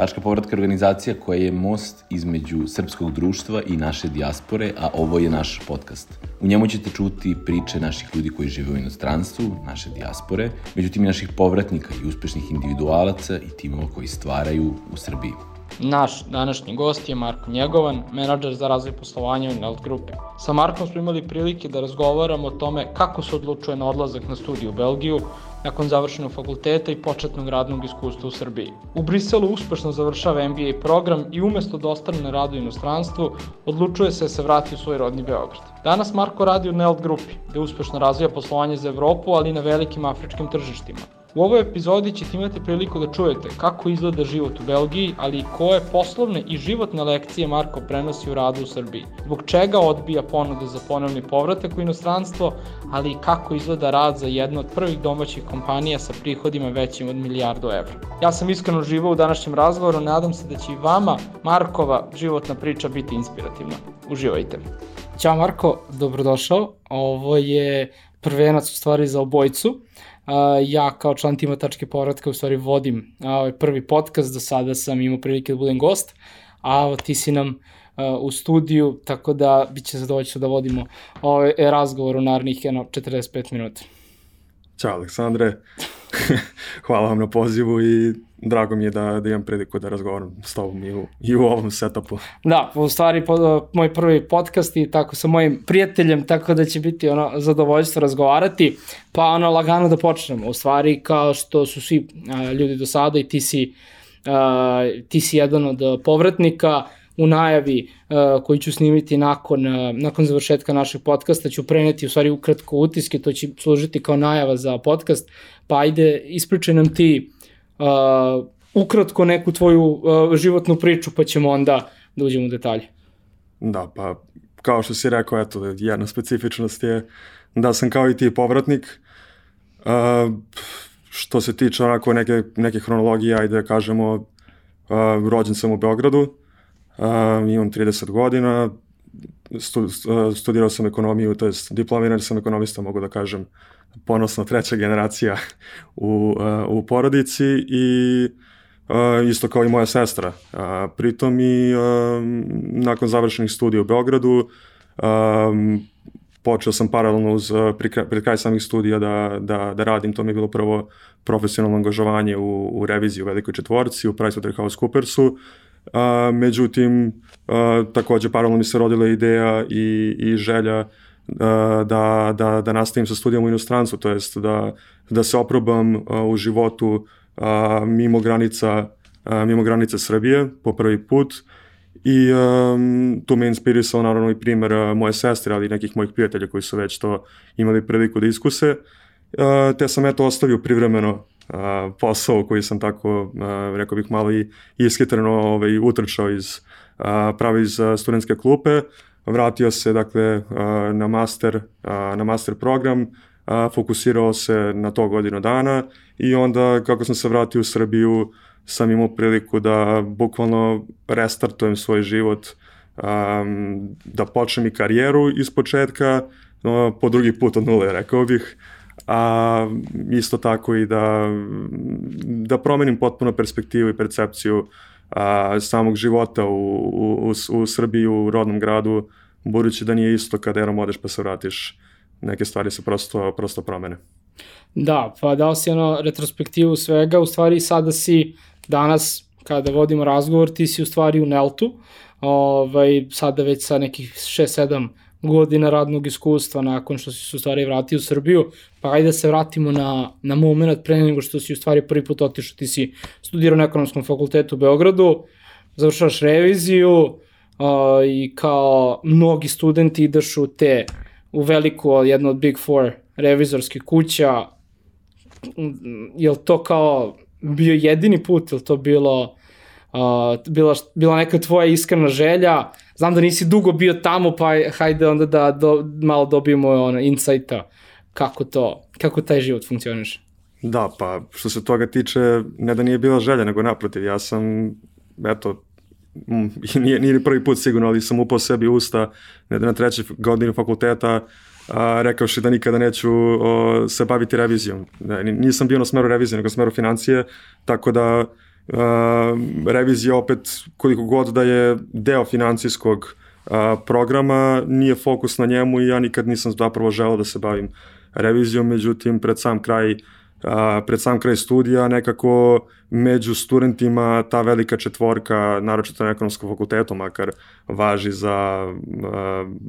Tačka povratka organizacija koja je most između srpskog društva i naše dijaspore, a ovo je naš podcast. U njemu ćete čuti priče naših ljudi koji žive u inostranstvu, naše dijaspore, međutim i naših povratnika i uspešnih individualaca i timova koji stvaraju u Srbiji. Naš današnji gost je Marko Njegovan, menadžer za razvoj poslovanja u Nelt Grupe. Sa Markom smo imali prilike da razgovaramo o tome kako se odlučuje na odlazak na studiju u Belgiju, nakon završenog fakulteta i početnog radnog iskustva u Srbiji. U Briselu uspešno završava MBA program i umesto da ostane na radu inostranstvu, odlučuje se da se vrati u svoj rodni Beograd. Danas Marko radi u Nelt Grupi, gde uspešno razvija poslovanje za Evropu, ali i na velikim afričkim tržištima. U ovoj epizodi ćete imati priliku da čujete kako izgleda život u Belgiji, ali i koje poslovne i životne lekcije Marko prenosi u radu u Srbiji. Zbog čega odbija ponude za ponovni povratak u inostranstvo, ali i kako izgleda rad za jednu od prvih domaćih kompanija sa prihodima većim od milijardu evra. Ja sam iskreno živao u današnjem razgovoru, nadam se da će i vama Markova životna priča biti inspirativna. Uživajte. Ćao Marko, dobrodošao. Ovo je prvenac u stvari za obojcu ja kao član tima Tačke povratka u stvari vodim ovaj prvi podcast, do sada sam imao prilike da budem gost, a ti si nam u studiju, tako da bit će zadovoljstvo da vodimo ovaj razgovor u narednih 45 minuta. Ćao Aleksandre, hvala vam na pozivu i drago mi je da, da imam priliku da razgovaram s tobom i u, i u ovom setupu. Da, u stvari po, moj prvi podcast i tako sa mojim prijateljem, tako da će biti ono zadovoljstvo razgovarati, pa ono lagano da počnemo. U stvari kao što su svi a, ljudi do sada i ti si, a, ti si jedan od povratnika, u najavi uh, koji ću snimiti nakon, uh, nakon završetka našeg podcasta ću preneti u stvari ukratko utiske, to će služiti kao najava za podcast, pa ajde ispričaj nam ti uh, ukratko neku tvoju uh, životnu priču, pa ćemo onda da uđemo u detalje. Da, pa kao što si rekao, eto, jedna specifičnost je da sam kao i ti povratnik. Uh, što se tiče onako neke, neke hronologije, ajde da kažemo, uh, rođen sam u Beogradu, uh, imam 30 godina, stu, studirao sam ekonomiju, to jest diplomiran sam ekonomista, mogu da kažem, ponosno treća generacija u, u porodici i isto kao i moja sestra. Pritom i nakon završenih studija u Beogradu počeo sam paralelno uz, pri kraj samih studija da, da, da radim, to mi je bilo prvo profesionalno angažovanje u, u reviziji u Velikoj četvorci, u PricewaterhouseCoopersu, a, međutim, takođe paralelno mi se rodila ideja i, i želja da, da, da nastavim sa studijama u inostranstvu, to jest da, da se oprobam u životu mimo granica, mimo granica Srbije po prvi put. I um, tu me inspirisao naravno i primer moje sestre, ali i nekih mojih prijatelja koji su već to imali priliku da iskuse, te sam eto ostavio privremeno posao koji sam tako, rekao bih, malo i ishitreno ovaj, utrčao iz, pravi iz studentske klupe, vratio se dakle na master, na master program, fokusirao se na to godinu dana i onda kako sam se vratio u Srbiju sam imao priliku da bukvalno restartujem svoj život, da počnem i karijeru iz početka, po drugi put od nule, rekao bih, a isto tako i da, da promenim potpuno perspektivu i percepciju a, samog života u, u, u, Srbiji, u rodnom gradu, budući da nije isto kada jednom odeš pa se vratiš, neke stvari se prosto, prosto promene. Da, pa dao si ono retrospektivu svega, u stvari sada si danas kada vodimo razgovor, ti si u stvari u Neltu, ovaj, sada već sa nekih 6-7 godina radnog iskustva nakon što si se u stvari vratio u Srbiju, pa ajde da se vratimo na, na moment pre nego što si u stvari prvi put otišao, ti si studirao na ekonomskom fakultetu u Beogradu, završaš reviziju uh, i kao mnogi studenti ideš u te, u veliku, jednu od Big Four revizorskih kuća, je to kao bio jedini put, je to bilo uh, bila, bila neka tvoja iskrena želja, znam da nisi dugo bio tamo, pa hajde onda da do, malo dobijemo ono, insajta kako to, kako taj život funkcioniše. Da, pa što se toga tiče, ne da nije bila želja, nego naprotiv, ja sam, eto, nije, nije prvi put sigurno, ali sam upao sebi usta ne da na trećoj godini fakulteta a, rekavši da nikada neću o, se baviti revizijom. Ne, nisam bio na smeru revizije, nego na smeru financije, tako da revizija opet koliko god da je deo financijskog programa, nije fokus na njemu i ja nikad nisam zapravo želeo da se bavim revizijom, međutim pred sam kraj a, pred sam kraj studija nekako među studentima ta velika četvorka, naročito na ekonomskom fakultetu makar, važi za,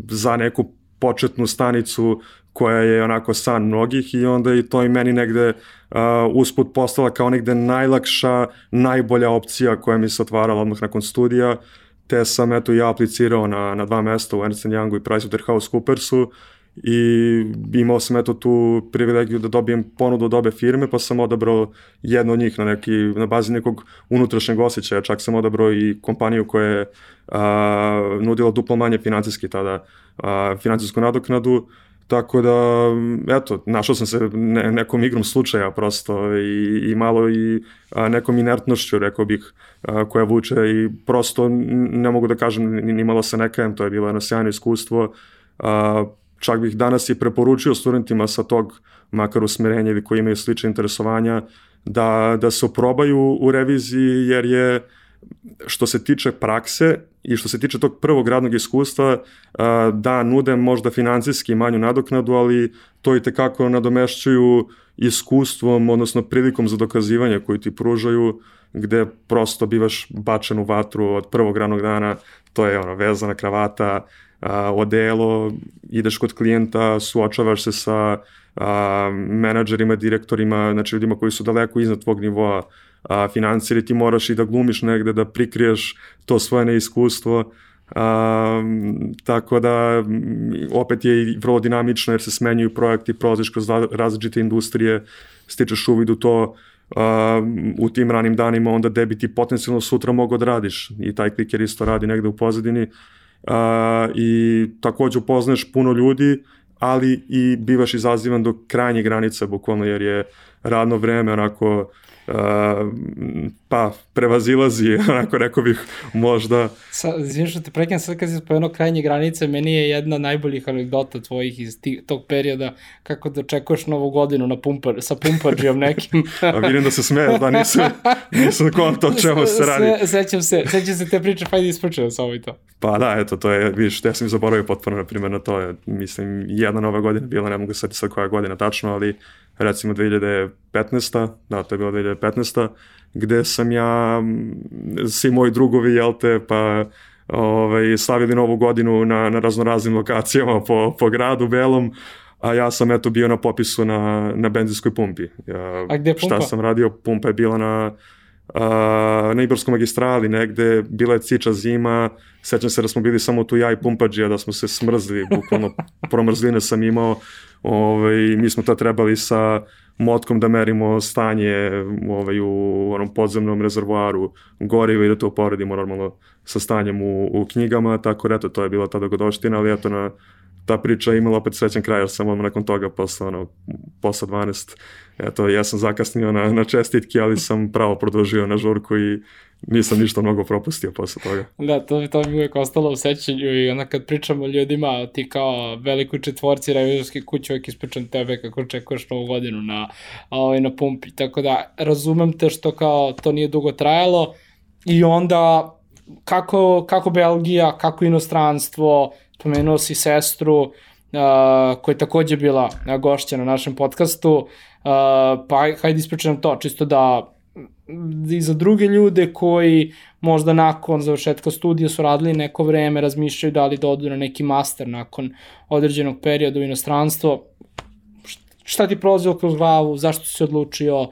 za neku početnu stanicu koja je onako san mnogih i onda i to i meni negde uh, usput postala kao negde najlakša, najbolja opcija koja mi se otvarala odmah nakon studija, te sam eto ja aplicirao na, na dva mesta u Ernst Youngu i PricewaterhouseCoopersu i imao sam eto tu privilegiju da dobijem ponudu od obe firme, pa sam odabrao jedno od njih na, neki, na bazi nekog unutrašnjeg osjećaja, čak sam odabrao i kompaniju koja je a, nudila duplo manje financijski tada, a, financijsku nadoknadu, Tako da, eto, našao sam se ne, nekom igrom slučaja prosto i, i malo i a, nekom inertnošću, rekao bih, a, koja vuče i prosto ne mogu da kažem, ni, ni malo se nekajem, to je bilo jedno sjajno iskustvo. A, čak bih danas i preporučio studentima sa tog makar usmerenja ili koji imaju slične interesovanja da, da se oprobaju u reviziji jer je što se tiče prakse i što se tiče tog prvog radnog iskustva, da nude možda financijski manju nadoknadu, ali to i tekako nadomešćuju iskustvom, odnosno prilikom za dokazivanje koju ti pružaju, gde prosto bivaš bačen u vatru od prvog radnog dana, to je ono, vezana kravata, odelo, ideš kod klijenta, suočavaš se sa a, menadžerima, direktorima, znači ljudima koji su daleko iznad tvog nivoa a, financije, ti moraš i da glumiš negde, da prikriješ to svoje neiskustvo, a, tako da opet je i vrlo dinamično jer se smenjuju projekti, prolaziš kroz različite industrije, stičeš uvid u to. A, u tim ranim danima onda debi ti potencijalno sutra mogu da radiš? I taj kliker isto radi negde u pozadini. A, i takođe upoznaš puno ljudi ali i bivaš izazivan do krajnje granice bukvalno jer je radno vreme onako pa prevazilazi, onako rekao bih možda. Sa, izvim što te prekam, sad kad si spomenuo krajnje granice, meni je jedna najboljih anegdota tvojih iz ti, tog perioda, kako da očekuješ novu godinu na pumpar, sa pumparđijom nekim. A vidim da se smeje, da nisam, nisam konto o čemu se radi. Se, sećam se, sećam se te priče, pa idi ispričaj sa ovo i to. Pa da, eto, to je, vidiš, ja sam zaboravio potpuno, na primjer, na to je, mislim, jedna nova godina bila, ne mogu sad sad koja godina tačno, ali recimo 2015. Da, to je bila 2015. gde sam ja, svi moji drugovi, jel te, pa ovaj, slavili novu godinu na, na raznoraznim lokacijama po, po gradu Belom, a ja sam eto bio na popisu na, na benzinskoj pumpi. Ja, a gde pumpa? Šta sam radio? Pumpa je bila na, a, na Ibarskoj magistrali negde, bila je ciča zima, sećam se da smo bili samo tu ja i pumpađija, da smo se smrzli, bukvalno promrzline sam imao, ovaj, mi smo to trebali sa motkom da merimo stanje ovaj, u onom podzemnom rezervoaru goriva i da to uporedimo normalno sa stanjem u, u knjigama, tako da eto, to je bila ta dogodoština, ali eto na ta priča imala opet srećan kraj, jer sam odmah nakon toga posle, ono, posle 12, eto, ja sam zakasnio na, na čestitki, ali sam pravo produžio na žurku i nisam ništa mnogo propustio posle toga. Da, to, to mi uvek ostalo u sećanju i onda kad pričamo ljudima, ti kao velikoj četvorci revizorske kuće, uvek ispričam tebe kako očekuješ novu godinu na, ovaj, na pumpi. Tako da, razumem te što kao to nije dugo trajalo i onda kako, kako Belgija, kako inostranstvo, pomenuo si sestru, uh, koja je takođe bila gošća na našem podcastu, uh, pa hajde ispričam to, čisto da i za druge ljude koji možda nakon završetka studija su radili neko vreme, razmišljaju da li da odu na neki master nakon određenog perioda u inostranstvo. Šta ti prolazilo kroz glavu, zašto si odlučio, uh,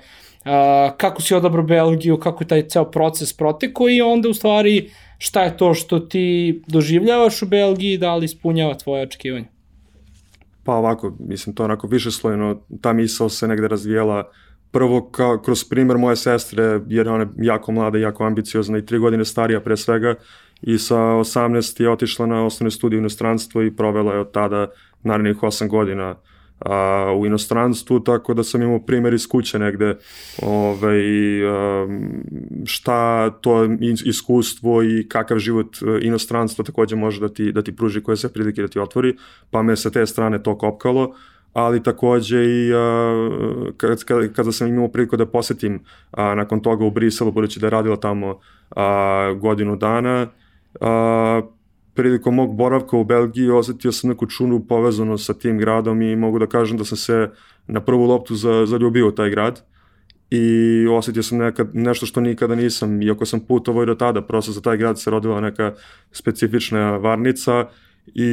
kako si odabrao Belgiju, kako je taj ceo proces protekao i onda u stvari šta je to što ti doživljavaš u Belgiji, da li ispunjava tvoje očekivanje? Pa ovako, mislim, to onako više slojno, ta misao se negde razvijela prvo kao, kroz primer moje sestre, jer ona je jako mlada jako ambiciozna i tri godine starija pre svega i sa 18 je otišla na osnovne studije u inostranstvo i provela je od tada narednih 8 godina a, u inostranstvu, tako da sam imao primjer iz kuće negde ovaj, a, šta to iskustvo i kakav život e, inostranstva takođe može da ti, da ti pruži koje se prilike da ti otvori, pa me sa te strane to kopkalo, ali takođe i uh, kada, kada sam imao priliku da posetim uh, nakon toga u Briselu, budući da je radila tamo uh, godinu dana, uh, prilikom mog boravka u Belgiji osetio sam neku čunu povezano sa tim gradom i mogu da kažem da sam se na prvu loptu za, zaljubio taj grad. I osetio sam nekad, nešto što nikada nisam, iako sam putovao i do tada, prosto za taj grad se rodila neka specifična varnica i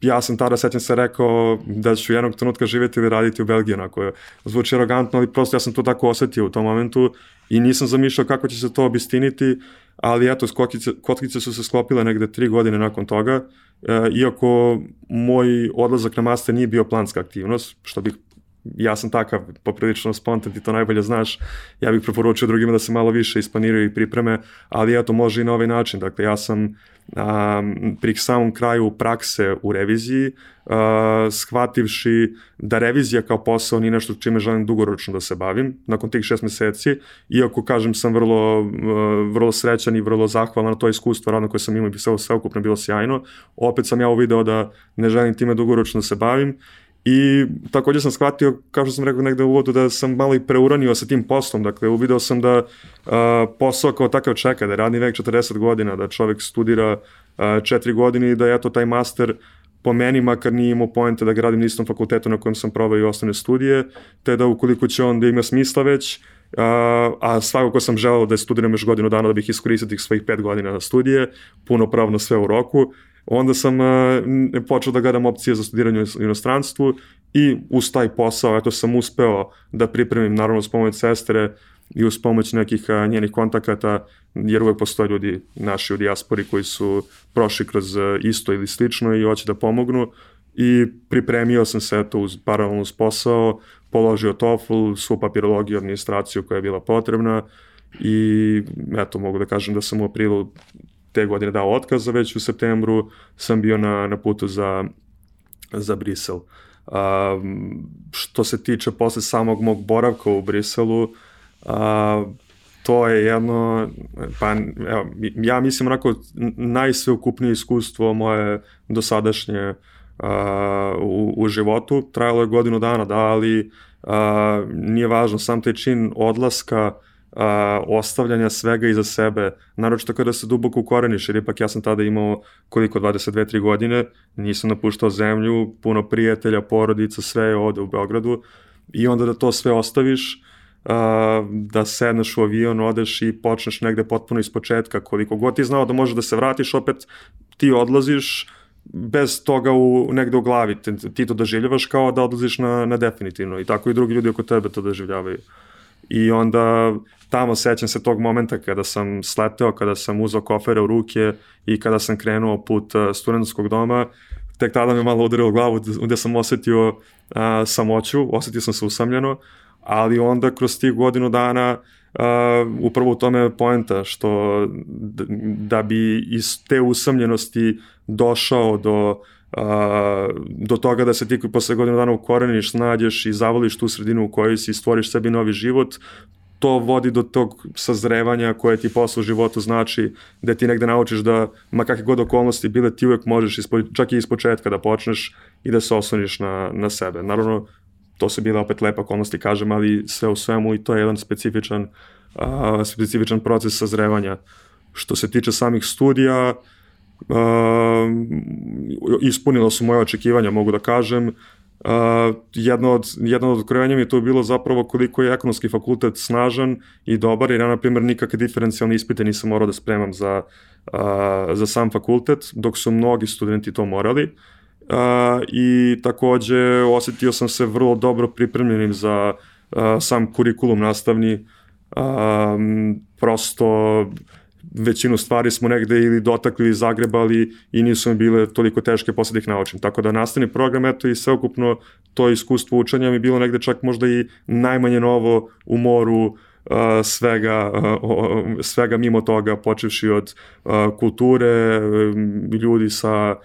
ja sam tada, sećam se, rekao da ću jednog trenutka živjeti ili raditi u Belgiji, onako je, zvuči arogantno, ali prosto ja sam to tako osetio u tom momentu i nisam zamišljao kako će se to obistiniti, ali eto, kotkice, kotkice su se sklopile negde tri godine nakon toga, e, iako moj odlazak na master nije bio planska aktivnost, što bih ja sam takav, poprilično spontan, ti to najbolje znaš, ja bih preporučio drugima da se malo više isplaniraju i pripreme, ali eto, može i na ovaj način. Dakle, ja sam um, pri samom kraju prakse u reviziji, uh, shvativši da revizija kao posao nije nešto čime želim dugoročno da se bavim, nakon tih šest meseci, iako, kažem, sam vrlo, uh, vrlo srećan i vrlo zahvalan na to iskustvo radno koje sam imao i sve, sve ukupno bilo sjajno, opet sam ja uvideo da ne želim time dugoročno da se bavim I takođe sam shvatio, kao što sam rekao negde u uvodu, da sam malo i preuranio sa tim poslom. Dakle, uvideo sam da uh, posao kao takav čeka, da je radni vek 40 godina, da čovek studira uh, 4 godine i da je to taj master po meni makar nije imao pojente da ga radim na istom fakultetu na kojem sam probao i osnovne studije, te da ukoliko će on da ima smisla već, Uh, a svakako sam želao da studiram još godinu dana da bih iskoristio tih svojih pet godina na studije, punopravno sve u roku, onda sam uh, počeo da gledam opcije za studiranje u inostranstvu i uz taj posao, eto, sam uspeo da pripremim, naravno, s pomoć sestre i uz pomoć nekih uh, njenih kontakata, jer uvek postoje ljudi naši u dijaspori koji su prošli kroz uh, isto ili slično i hoće da pomognu. I pripremio sam se eto uz paralelno uz posao, položio TOEFL, svu papirologiju, administraciju koja je bila potrebna i eto mogu da kažem da sam u aprilu te godine dao otkaz, već u septembru sam bio na, na putu za, za Brisel. A, što se tiče posle samog mog boravka u Briselu, a, to je jedno, pa evo, ja mislim onako najsveukupnije iskustvo moje dosadašnje a, u, u životu. Trajalo je godinu dana, da, ali a, nije važno, sam taj čin odlaska a, ostavljanja svega iza sebe, naročito kada se duboko ukoreniš, jer ipak ja sam tada imao koliko, 22-3 godine, nisam napuštao zemlju, puno prijatelja, porodica, sve je ovde u Beogradu i onda da to sve ostaviš, a, da sedneš u avion, odeš i počneš negde potpuno iz početka, koliko god ti znao da može da se vratiš, opet ti odlaziš, bez toga u, negde u glavi, ti to doživljavaš kao da odlaziš na, na definitivno i tako i drugi ljudi oko tebe to doživljavaju. I onda tamo sećam se tog momenta kada sam sleteo, kada sam uzao kofere u ruke i kada sam krenuo put uh, studentskog doma, tek tada me malo udarilo glavu gde sam osetio uh, samoću, osetio sam se usamljeno, ali onda kroz tih godinu dana uh, upravo u tome je poenta što da bi iz te usamljenosti došao do a, do toga da se ti posle godinu dana ukoreniš, snađeš i zavoliš tu sredinu u kojoj si stvoriš sebi novi život, to vodi do tog sazrevanja koje ti posle u životu znači da ti negde naučiš da ma kakve god okolnosti bile ti uvek možeš ispo, čak i iz početka da počneš i da se osloniš na, na sebe. Naravno, to su bile opet lepe okolnosti, kažem, ali sve u svemu i to je jedan specifičan, a, specifičan proces sazrevanja. Što se tiče samih studija, uh, ispunilo su moje očekivanja, mogu da kažem. Uh, jedno, od, jedno od otkrojenja mi je to bilo zapravo koliko je ekonomski fakultet snažan i dobar, jer ja, na primjer, nikakve diferencijalne ispite nisam morao da spremam za, uh, za sam fakultet, dok su mnogi studenti to morali. Uh, I takođe osetio sam se vrlo dobro pripremljenim za uh, sam kurikulum nastavni. Um, prosto većinu stvari smo negde ili dotakli ili zagrebali i nisu mi bile toliko teške posle da ih naučim. Tako da nastavni program, eto i sveukupno to iskustvo učenja mi bilo negde čak možda i najmanje novo u moru uh, svega, uh, svega mimo toga, počevši od uh, kulture, um, ljudi sa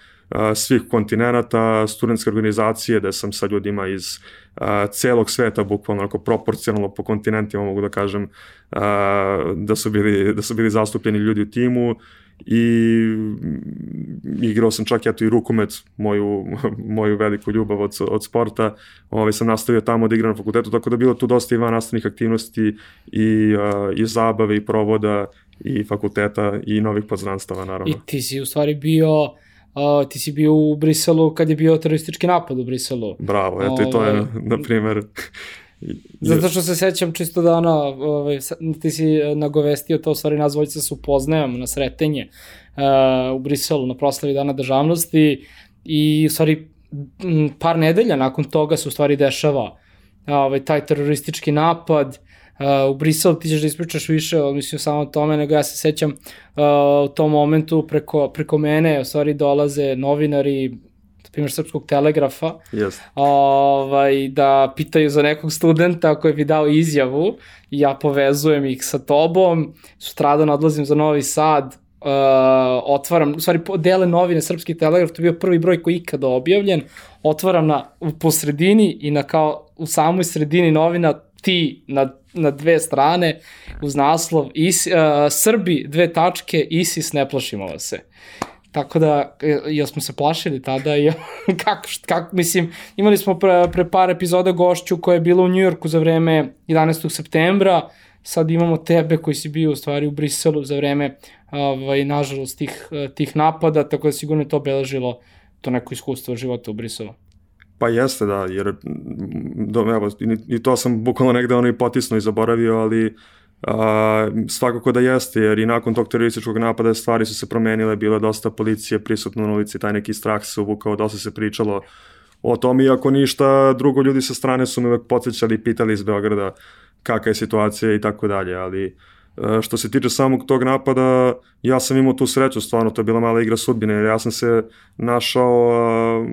svih kontinenta, studentske organizacije, da sam sa ljudima iz celog sveta, bukvalno onako proporcionalno po kontinentima, mogu da kažem, da, su bili, da su bili zastupljeni ljudi u timu i igrao sam čak eto i rukomet, moju, moju veliku ljubav od, od sporta, ovaj, sam nastavio tamo da igram na fakultetu, tako da bilo tu dosta i van nastavnih aktivnosti i, i zabave i provoda i fakulteta i novih poznanstava naravno. I ti si u stvari bio uh, ti si bio u Briselu kad je bio teroristički napad u Briselu. Bravo, eto i to je, Ovaj, na primer, Zato što se sećam čisto da ono, ovaj, ti si nagovestio to, u stvari nas dvojica se na sretenje uh, u Briselu na proslavi Dana državnosti i u stvari par nedelja nakon toga se u stvari dešava ovaj, taj teroristički napad u Briselu, ti ćeš da ispričaš više, mislim samo o tome, nego ja se sećam uh, u tom momentu preko, preko mene u stvari dolaze novinari, na primjer Srpskog telegrafa, jest. ovaj, da pitaju za nekog studenta koji bi dao izjavu i ja povezujem ih sa tobom, sutradan odlazim za Novi Sad, uh, otvaram, u stvari dele novine Srpski telegraf, to je bio prvi broj koji je ikada objavljen, otvaram na, u, po sredini i na kao u samoj sredini novina ti na, na dve strane uz naslov Is, uh, Srbi, dve tačke, ISIS, ne plašimo se. Tako da, e, jel smo se plašili tada? Jel, kako, kako, mislim, imali smo pre, pre par epizoda gošću koja je bila u Njujorku za vreme 11. septembra, sad imamo tebe koji si bio u stvari u Briselu za vreme, ovaj, nažalost, tih, tih napada, tako da sigurno je to obeležilo to neko iskustvo života u Briselu. Pa jeste, da, jer do, evo, i, i to sam bukvalno negde ono i potisno i zaboravio, ali a, svakako da jeste, jer i nakon tog terorističkog napada stvari su se promenile, je dosta policije prisutno na ulici, taj neki strah se uvukao, dosta se pričalo o tom, iako ništa drugo ljudi sa strane su me uvek podsjećali i pitali iz Beograda kakva je situacija i tako dalje, ali e, što se tiče samog tog napada, ja sam imao tu sreću, stvarno, to je bila mala igra sudbine, jer ja sam se našao, a,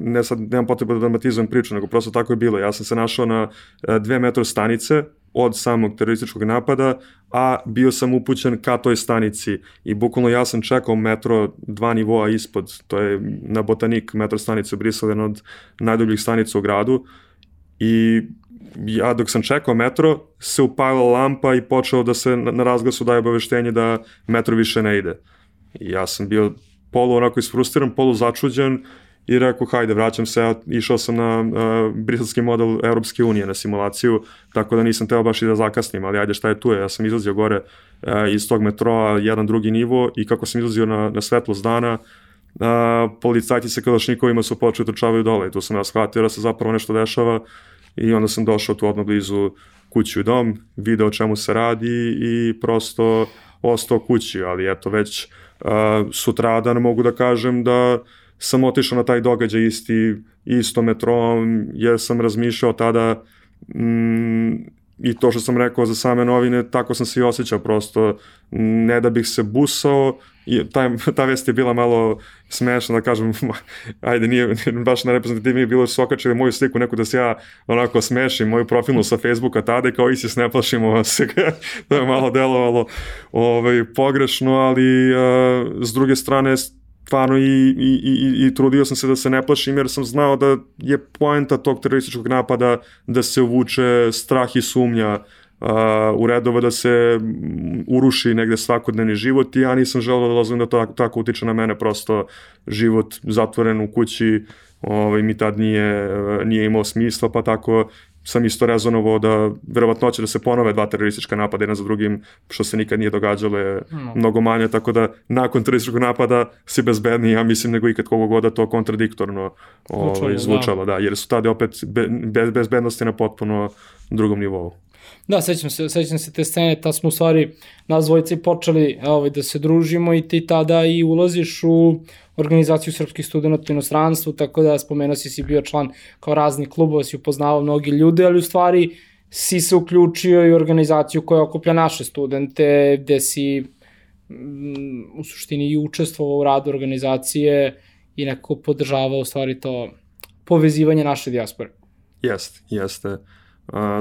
ne sad, nemam potreba da dramatizujem priču, nego prosto tako je bilo, ja sam se našao na e, dve metro stanice od samog terorističkog napada, a bio sam upućen ka toj stanici. I bukvalno ja sam čekao metro dva nivoa ispod, to je na Botanik metro stanice u Briselu, jedna od najdubljih stanica u gradu. I ja dok sam čekao metro, se upalila lampa i počeo da se na, razglasu daje obaveštenje da metro više ne ide. I ja sam bio polu onako isfrustiran, polu začuđen i rekao, hajde, vraćam se, ja išao sam na uh, briselski model Europske unije na simulaciju, tako da nisam teo baš i da zakasnim, ali ajde šta je tu je, ja sam izlazio gore uh, iz tog metroa, jedan drugi nivo i kako sam izlazio na, na svetlost dana, uh, policajci sa kalašnikovima su počeli trčavaju dole i tu sam ja shvatio da se zapravo nešto dešava i onda sam došao tu odmah blizu kući u dom, video čemu se radi i prosto ostao kući, ali eto već uh, sutradan mogu da kažem da sam otišao na taj događaj isti, isto metrom, jer sam razmišljao tada mm, i to što sam rekao za same novine, tako sam se i osjećao prosto, ne da bih se busao, i taj, ta vest je bila malo smešna, da kažem, ajde, nije baš najreprezentativnije bilo su okačili moju sliku, neku da se ja onako smešim, moju profilnu sa Facebooka tada i kao ISIS ne plašimo vas, to je malo delovalo ovaj, pogrešno, ali uh, s druge strane stvarno i, i, i, i trudio sam se da se ne plašim jer sam znao da je poenta tog terorističkog napada da se uvuče strah i sumnja uh, u redova da se uruši negde svakodnevni život i ja nisam želeo da dozvolim da to tako utiče na mene, prosto život zatvoren u kući ovaj, mi tad nije, nije imao smisla, pa tako sam isto rezonovao da verovatno će da se ponove dva teroristička napada jedan za drugim, što se nikad nije događalo je No. mnogo manje, tako da nakon terorističkog napada si bezbedniji, ja mislim, nego ikad kogo god da to kontradiktorno ovaj, Zvučalo, da. da. jer su tada opet be, bezbednosti na potpuno drugom nivou. Da, sećam se, sećam se te scene, ta smo u stvari nas dvojice počeli ovaj, da se družimo i ti tada i ulaziš u organizaciju srpskih studenta u inostranstvu, tako da spomenuo si si bio član kao raznih klubova, si upoznavao mnogi ljude, ali u stvari si se uključio i u organizaciju koja okuplja naše studente, gde si mm, u suštini i učestvovao u radu organizacije i nekako podržavao u stvari to povezivanje naše dijaspore. Jest, jeste. Uh,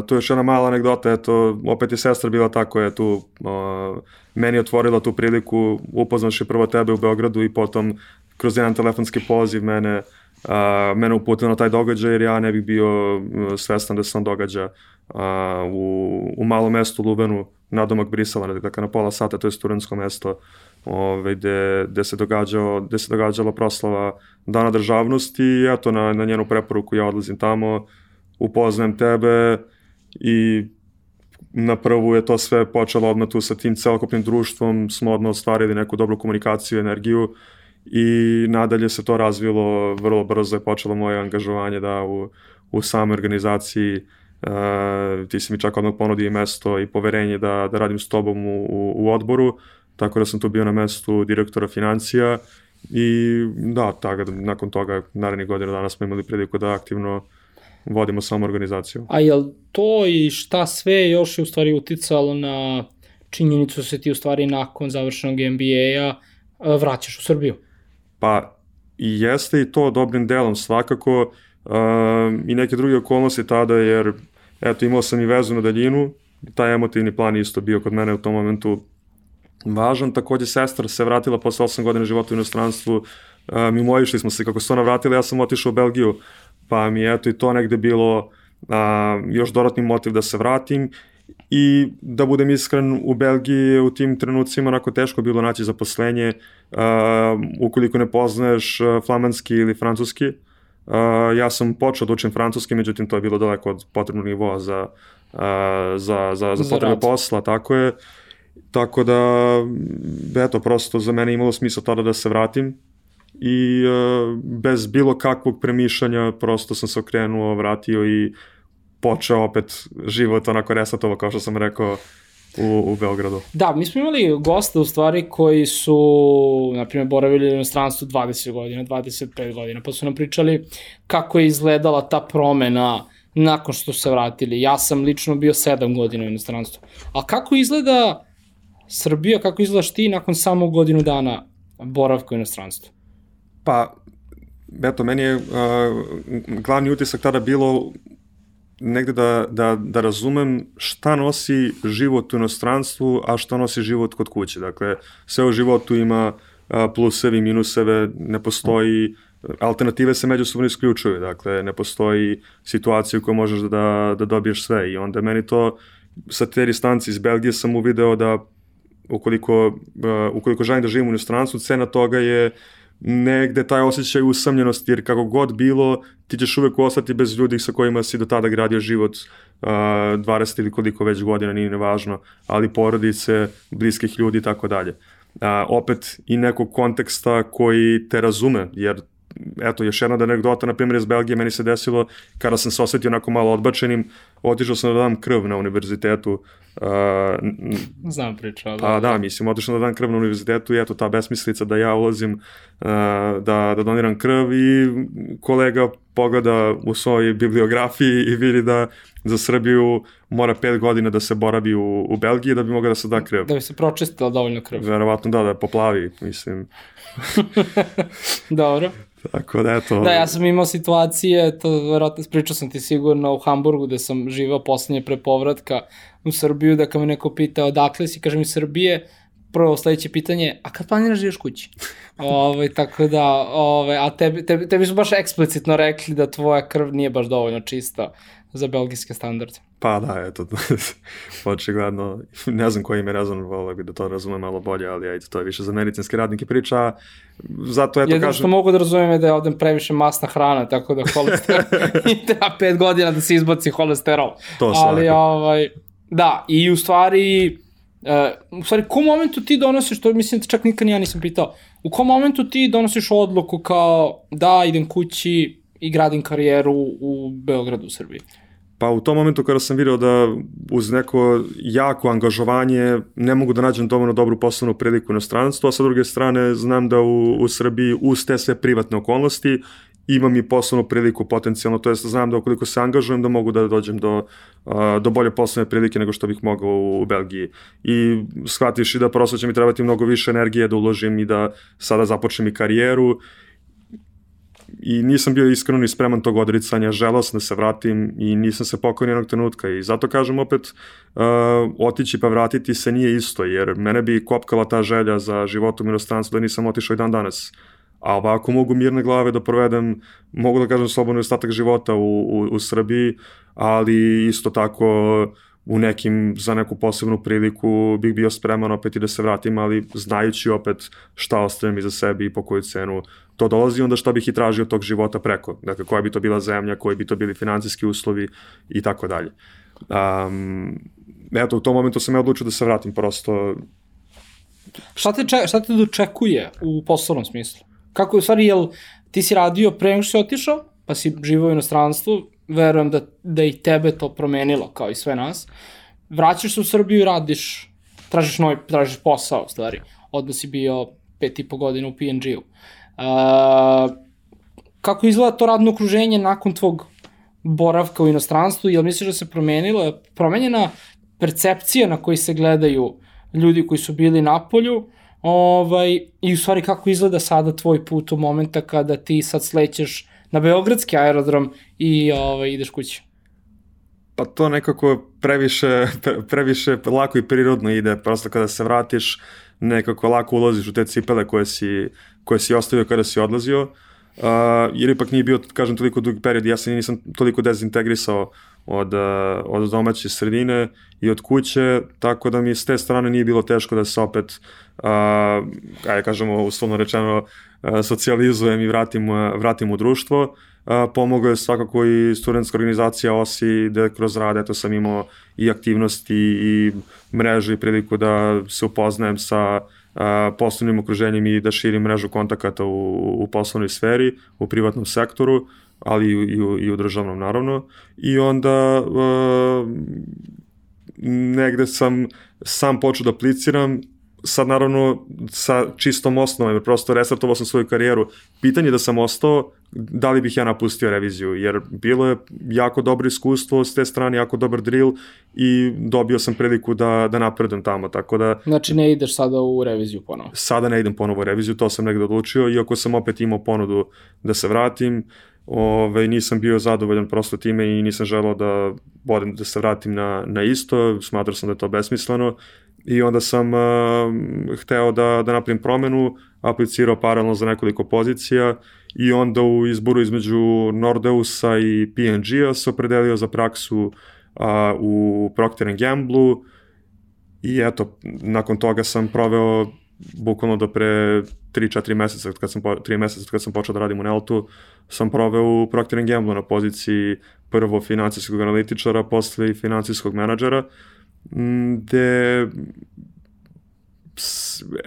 tu je još jedna mala anegdota, eto, opet je sestra bila ta koja je tu uh, meni otvorila tu priliku, upoznaši prvo tebe u Beogradu i potom kroz jedan telefonski poziv mene uh, mene uputila na taj događaj jer ja ne bih bio uh, svestan da se on događa uh, u, u malom mestu Lubenu, nadomak Brisela, dakle na pola sata, to je studentsko mesto ovaj, gde, gde, se događao, gde se događala proslava Dana državnosti i eto, na, na njenu preporuku ja odlazim tamo, upoznajem tebe i na prvu je to sve počelo odmah tu sa tim celokupnim društvom, smo odmah ostvarili neku dobru komunikaciju, energiju i nadalje se to razvilo vrlo brzo je počelo moje angažovanje da u, u samoj organizaciji uh, ti si mi čak odmah ponudio mesto i poverenje da, da radim s tobom u, u, u odboru, tako da sam tu bio na mestu direktora financija i da, tako, nakon toga narednih godina dana smo imali priliku da aktivno vodimo samu organizaciju. A jel to i šta sve još je u stvari uticalo na činjenicu da se ti u stvari nakon završenog MBA-a vraćaš u Srbiju? Pa i jeste i to dobrim delom svakako uh, i neke druge okolnosti tada jer eto imao sam i vezu na daljinu taj emotivni plan isto bio kod mene u tom momentu važan. Takođe, sestra se vratila posle 8 godina života u inostranstvu. Uh, mi mojišli smo se kako se ona vratila, ja sam otišao u Belgiju, pa mi je eto i to negde bilo uh, još dodatni motiv da se vratim i da budem iskren u Belgiji u tim trenucima onako teško bilo naći zaposlenje uh, ukoliko ne poznaješ flamanski ili francuski. Uh, ja sam počeo da učim francuski, međutim to je bilo daleko od potrebnog nivoa za, uh, za, za, za potrebe posla, tako je. Tako da, eto, prosto za mene imalo smisla tada da se vratim i uh, bez bilo kakvog premišljanja prosto sam se okrenuo, vratio i počeo opet život onako resatovo kao što sam rekao u, u Beogradu. Da, mi smo imali goste u stvari koji su, na primjer, boravili u inostranstvu 20 godina, 25 godina, pa su nam pričali kako je izgledala ta promena nakon što se vratili. Ja sam lično bio 7 godina u inostranstvu. A kako izgleda Srbija, kako izgledaš ti nakon samo godinu dana boravka u inostranstvu? Pa, eto, meni je uh, glavni utisak tada bilo negde da, da, da razumem šta nosi život u inostranstvu, a šta nosi život kod kuće. Dakle, sve u životu ima plusevi, minuseve, ne postoji alternative se međusobno isključuju, dakle ne postoji situacija u kojoj možeš da, da dobiješ sve i onda meni to sa te distanci iz Belgije sam uvideo da ukoliko, uh, ukoliko želim da živim u inostranstvu, cena toga je negde taj osjećaj usamljenosti, jer kako god bilo, ti ćeš uvek ostati bez ljudi sa kojima si do tada gradio život uh, 20 ili koliko već godina, nije nevažno, ali porodice, bliskih ljudi i tako dalje. Opet i nekog konteksta koji te razume, jer eto, još jedna anegdota, na primjer iz Belgije, meni se desilo, kada sam se osetio onako malo odbačenim, otišao sam da dam krv na univerzitetu. Uh, Znam priča. Da, pa da, mislim, otišao da dam krv na univerzitetu i eto, ta besmislica da ja ulazim uh, da, da doniram krv i kolega pogleda u svojoj bibliografiji i vidi da za Srbiju mora pet godina da se boravi u, u Belgiji da bi mogao da se da krv. Da bi se pročistila dovoljno krv. Verovatno da, da poplavi, mislim. Dobro. Tako da, eto... Da, ja sam imao situacije, to verovatno pričao sam ti sigurno u Hamburgu gde sam živao poslednje pre povratka u Srbiju, da kad me neko pita odakle si, kažem iz Srbije, prvo sledeće pitanje, a kad planiraš da kući? Ove, ovaj, tako da, ove, ovaj, a tebi, tebi, tebi su baš eksplicitno rekli da tvoja krv nije baš dovoljno čista za belgijske standarde. Pa da, eto, očigledno, ne znam koji me rezon, volio bi da to razume malo bolje, ali ajde, to je više za medicinske radnike priča, zato eto Jedno kažem... što mogu da razumem je da je ovde previše masna hrana, tako da holesterol, i treba pet godina da se izbaci holesterol. To svakako. Ali, ovaj, da, i u stvari, uh, u stvari, u kom momentu ti donosiš, to mislim da čak nikad ja nisam pitao, u kom momentu ti donosiš odluku kao da idem kući i gradim karijeru u Beogradu, u Srbiji? Pa u tom momentu kada sam vidio da uz neko jako angažovanje ne mogu da nađem dovoljno dobru poslovnu priliku na stranstvo, a sa druge strane znam da u, u Srbiji uz te sve privatne okolnosti imam i poslovnu priliku potencijalno, to jest znam da ukoliko se angažujem da mogu da dođem do, do bolje poslovne prilike nego što bih mogao u, u Belgiji. I shvatiš i da prosto će mi trebati mnogo više energije da uložim i da sada započnem i karijeru i nisam bio iskreno ni spreman tog odricanja, želao sam da se vratim i nisam se pokao jednog trenutka. I zato kažem opet uh, otići pa vratiti se nije isto jer mene bi kopkala ta želja za životom u inostranstvu da nisam otišao i dan danas. A ovako mogu mirne glave da provedem, mogu da kažem slobodno ostatak života u, u, u Srbiji, ali isto tako u nekim, za neku posebnu priliku bih bio spreman opet i da se vratim, ali znajući opet šta ostavim iza sebi i po koju cenu to dolazi, onda šta bih i tražio tog života preko. Dakle, koja bi to bila zemlja, koji bi to bili financijski uslovi i tako dalje. Um, eto, u tom momentu sam ja odlučio da se vratim prosto. Šta te, če, šta te dočekuje u poslovnom smislu? Kako je u stvari, jel ti si radio pre nego što si otišao, pa si živao u inostranstvu, verujem da, da i tebe to promenilo, kao i sve nas. Vraćaš se u Srbiju i radiš, tražiš, novi, tražiš posao, stvari. Odmah si bio pet i po godina u PNG-u. Uh, kako izgleda to radno okruženje nakon tvog boravka u inostranstvu? Jel misliš da se promenila, promenjena percepcija na koji se gledaju ljudi koji su bili na polju, ovaj, i u stvari kako izgleda sada tvoj put u momenta kada ti sad slećeš na Beogradski aerodrom i ovaj, ideš kući? Pa to nekako previše, previše lako i prirodno ide, prosto kada se vratiš nekako lako ulaziš u te cipele koje si, koje si ostavio kada si odlazio, uh, jer ipak nije bio, kažem, toliko dug period, ja se nisam toliko dezintegrisao uh, od domaće sredine i od kuće, tako da mi s te strane nije bilo teško da se opet, uh, ajde kažemo, uslovno rečeno, uh, socijalizujem i vratim, uh, vratim u društvo. Uh, pomogao je svakako i studentska organizacija OSI, gde kroz rad eto sam imao i aktivnosti i mreže i priliku da se upoznajem sa uh, poslovnim okruženjem i da širim mrežu kontakata u, u poslovnoj sferi, u privatnom sektoru ali i, i, u, i u državnom naravno. I onda uh, negde sam sam počeo da apliciram, sad naravno sa čistom osnovom, jer prosto restartovao sam svoju karijeru. Pitanje da sam ostao, da li bih ja napustio reviziju, jer bilo je jako dobro iskustvo s te strane, jako dobar drill i dobio sam priliku da, da napredem tamo, tako da... Znači ne ideš sada u reviziju ponovo? Sada ne idem ponovo u reviziju, to sam negde odlučio, iako sam opet imao ponudu da se vratim, Ove, nisam bio zadovoljan prosto time i nisam želao da bodem da se vratim na, na isto, smatrao sam da je to besmisleno. I onda sam uh, hteo da, da napravim promenu, aplicirao paralelno za nekoliko pozicija i onda u izboru između Nordeusa i PNG-a se opredelio za praksu uh, u Procter Gamble-u i eto, nakon toga sam proveo bukvalno do pre 3-4 meseca, kad sam, 3 meseca kad sam počeo da radim u Neltu, sam proveo u Procter Gamble na poziciji prvo financijskog analitičara, posle i financijskog menadžera, gde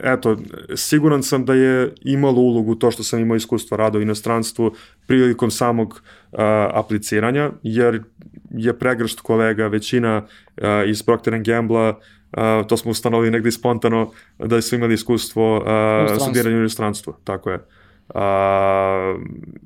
eto, siguran sam da je imalo ulogu to što sam imao iskustvo rada u inostranstvu prilikom samog uh, apliciranja, jer je pregršt kolega, većina uh, iz Procter Gamble-a Uh, to smo ustanovili negde spontano da su imali iskustvo uh, studiranja u inostranstvu, tako je. Uh,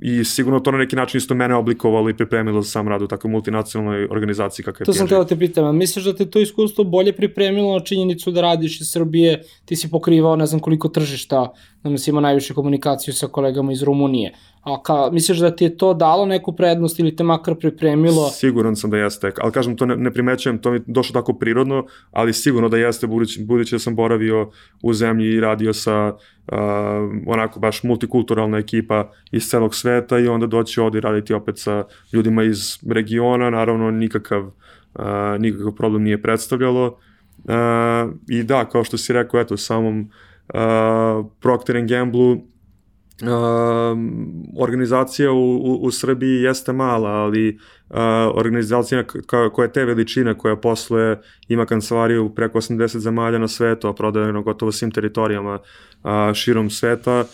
I sigurno to na neki način isto mene oblikovalo i pripremilo za sam rad u takvoj multinacionalnoj organizaciji kakva je To sam teo da te pitam, misliš da te to iskustvo bolje pripremilo na činjenicu da radiš iz Srbije, ti si pokrivao ne znam koliko tržišta, da si imao najviše komunikaciju sa kolegama iz Rumunije, A ka, misliš da ti je to dalo neku prednost ili te makar pripremilo? Siguran sam da jeste, ali kažem, to ne, ne primećujem, to mi došlo tako prirodno, ali sigurno da jeste, budući, budući da sam boravio u zemlji i radio sa uh, onako baš multikulturalna ekipa iz celog sveta i onda doći ovde i raditi opet sa ljudima iz regiona, naravno nikakav, uh, nikakav problem nije predstavljalo. Uh, I da, kao što si rekao, eto, samom uh, Procter Gamble-u Uh, organizacija u, u, u Srbiji jeste mala, ali uh, organizacija koja je te veličine, koja posluje, ima kancelariju preko 80 zemalja na svetu, a prodaje na gotovo svim teritorijama uh, širom sveta,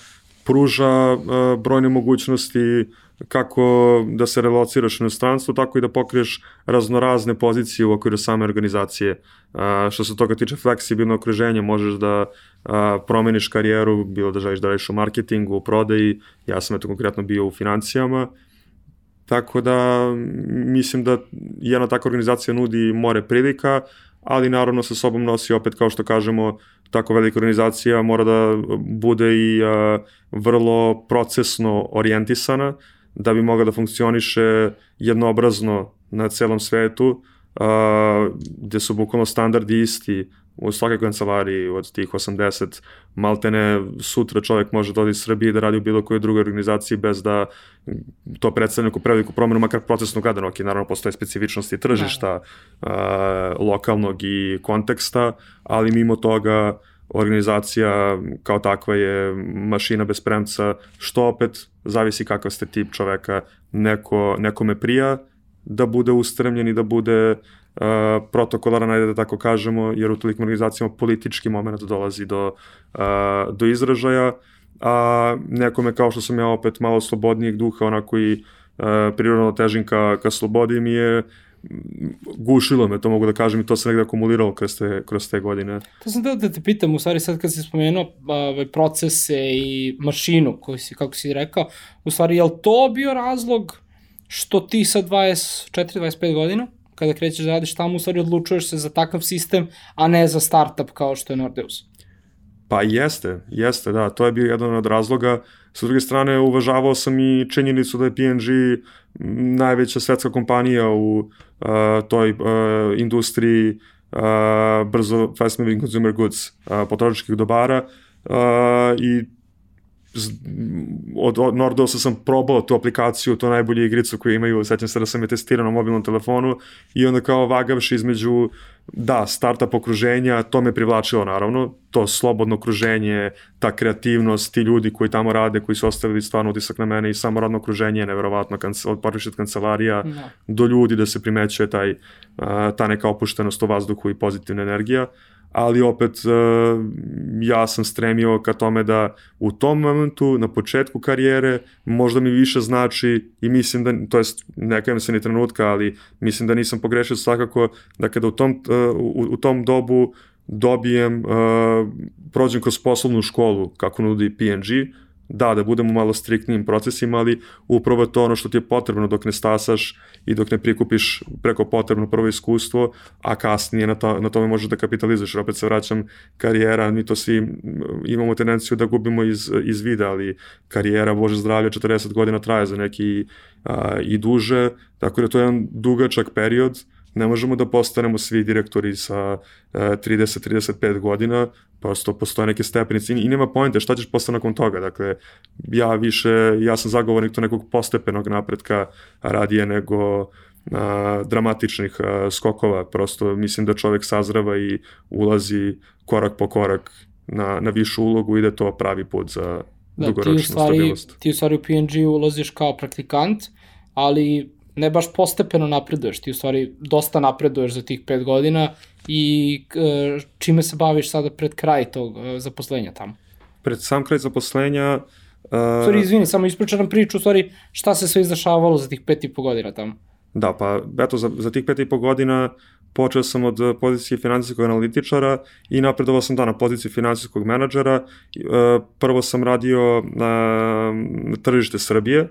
pruža uh, brojne mogućnosti kako da se relociraš u inostranstvo, tako i da pokriješ raznorazne pozicije u okviru same organizacije. A, što se toga tiče fleksibilno okruženje, možeš da a, promeniš karijeru, bilo da želiš da radiš u marketingu, u prodaji, ja sam eto konkretno bio u financijama, tako da mislim da jedna takva organizacija nudi more prilika, ali naravno sa sobom nosi opet, kao što kažemo, tako velika organizacija mora da bude i a, vrlo procesno orijentisana, da bi mogla da funkcioniše jednoobrazno na celom svetu, uh, gde su bukvalno standardi isti u svakoj kancelariji od tih 80, maltene sutra čovjek može da odi iz Srbije da radi u bilo kojoj drugoj organizaciji bez da to predstavlja neku preveliku promenu, makar procesno gledano, ok, naravno postoje specifičnosti tržišta da. a, lokalnog i konteksta, ali mimo toga organizacija kao takva je mašina bez premca, što opet zavisi kakav ste tip čoveka. Neko, nekome prija da bude ustremljen i da bude uh, protokolaran, ajde da tako kažemo, jer u tolikim organizacijama politički moment dolazi do, uh, do izražaja, a nekome kao što sam ja opet malo slobodnijeg duha, onako i uh, prirodno težim ka, ka slobodi mi je gušilo me, to mogu da kažem i to se negde akumuliralo kroz te, kroz te godine. To sam da, da te pitam, u stvari sad kad si spomenuo ove procese i mašinu, koju si, kako si rekao, u stvari je li to bio razlog što ti sa 24-25 godina, kada krećeš da radiš tamo, u stvari odlučuješ se za takav sistem, a ne za startup kao što je Nordeus? Pa jeste, jeste, da, to je bio jedan od razloga. Sa druge strane, uvažavao sam i činjenicu da je PNG najveća svetska kompanija u uh, toj uh, industriji uh, brzo fast moving consumer goods, uh, potrošačkih dobara uh, i od, od Nordosa sam probao tu aplikaciju, to najbolju igricu koju imaju, sećam se da sam je testirao na mobilnom telefonu i onda kao vagavši između da, startup okruženja, to me privlačilo naravno, to slobodno okruženje, ta kreativnost, ti ljudi koji tamo rade, koji su ostavili stvarno utisak na mene i samo radno okruženje je neverovatno, od od kancelarija no. Da. do ljudi da se primećuje taj, ta neka opuštenost u vazduhu i pozitivna energija. Uh, ali opet e, ja sam stremio ka tome da u tom momentu, na početku karijere, možda mi više znači i mislim da, to jest nekajem se ni trenutka, ali mislim da nisam pogrešio svakako da kada u tom, e, u, u tom dobu dobijem, uh, prođem kroz poslovnu školu kako nudi PNG, da, da budemo malo striktnijim procesima, ali upravo to ono što ti je potrebno dok ne stasaš i dok ne prikupiš preko potrebno prvo iskustvo, a kasnije na, to, na tome možeš da kapitalizuješ. Opet se vraćam, karijera, mi to svi imamo tendenciju da gubimo iz, iz vida, ali karijera, bože zdravlje, 40 godina traje za neki a, i duže, tako da to je jedan dugačak period, ne možemo da postanemo svi direktori sa 30-35 godina, prosto postoje neke stepenice i nema pojente šta ćeš posle nakon toga. Dakle, ja više, ja sam zagovornik to nekog postepenog napretka radije nego a, dramatičnih a, skokova. Prosto mislim da čovek sazrava i ulazi korak po korak na, na višu ulogu i da to pravi put za da, dugoročnu ti stvari, stabilnost. Ti u stvari u PNG ulaziš kao praktikant, ali ne baš postepeno napreduješ, ti u stvari dosta napreduješ za tih pet godina i e, čime se baviš sada pred kraj tog e, zaposlenja tamo? Pred sam kraj zaposlenja... Uh, stvari, izvini, samo ispričam nam priču, u stvari, šta se sve izdešavalo za tih pet i po godina tamo? Da, pa eto, za, za tih pet i po godina počeo sam od pozicije financijskog analitičara i napredovao sam da na poziciji financijskog menadžera. Prvo sam radio na tržište Srbije,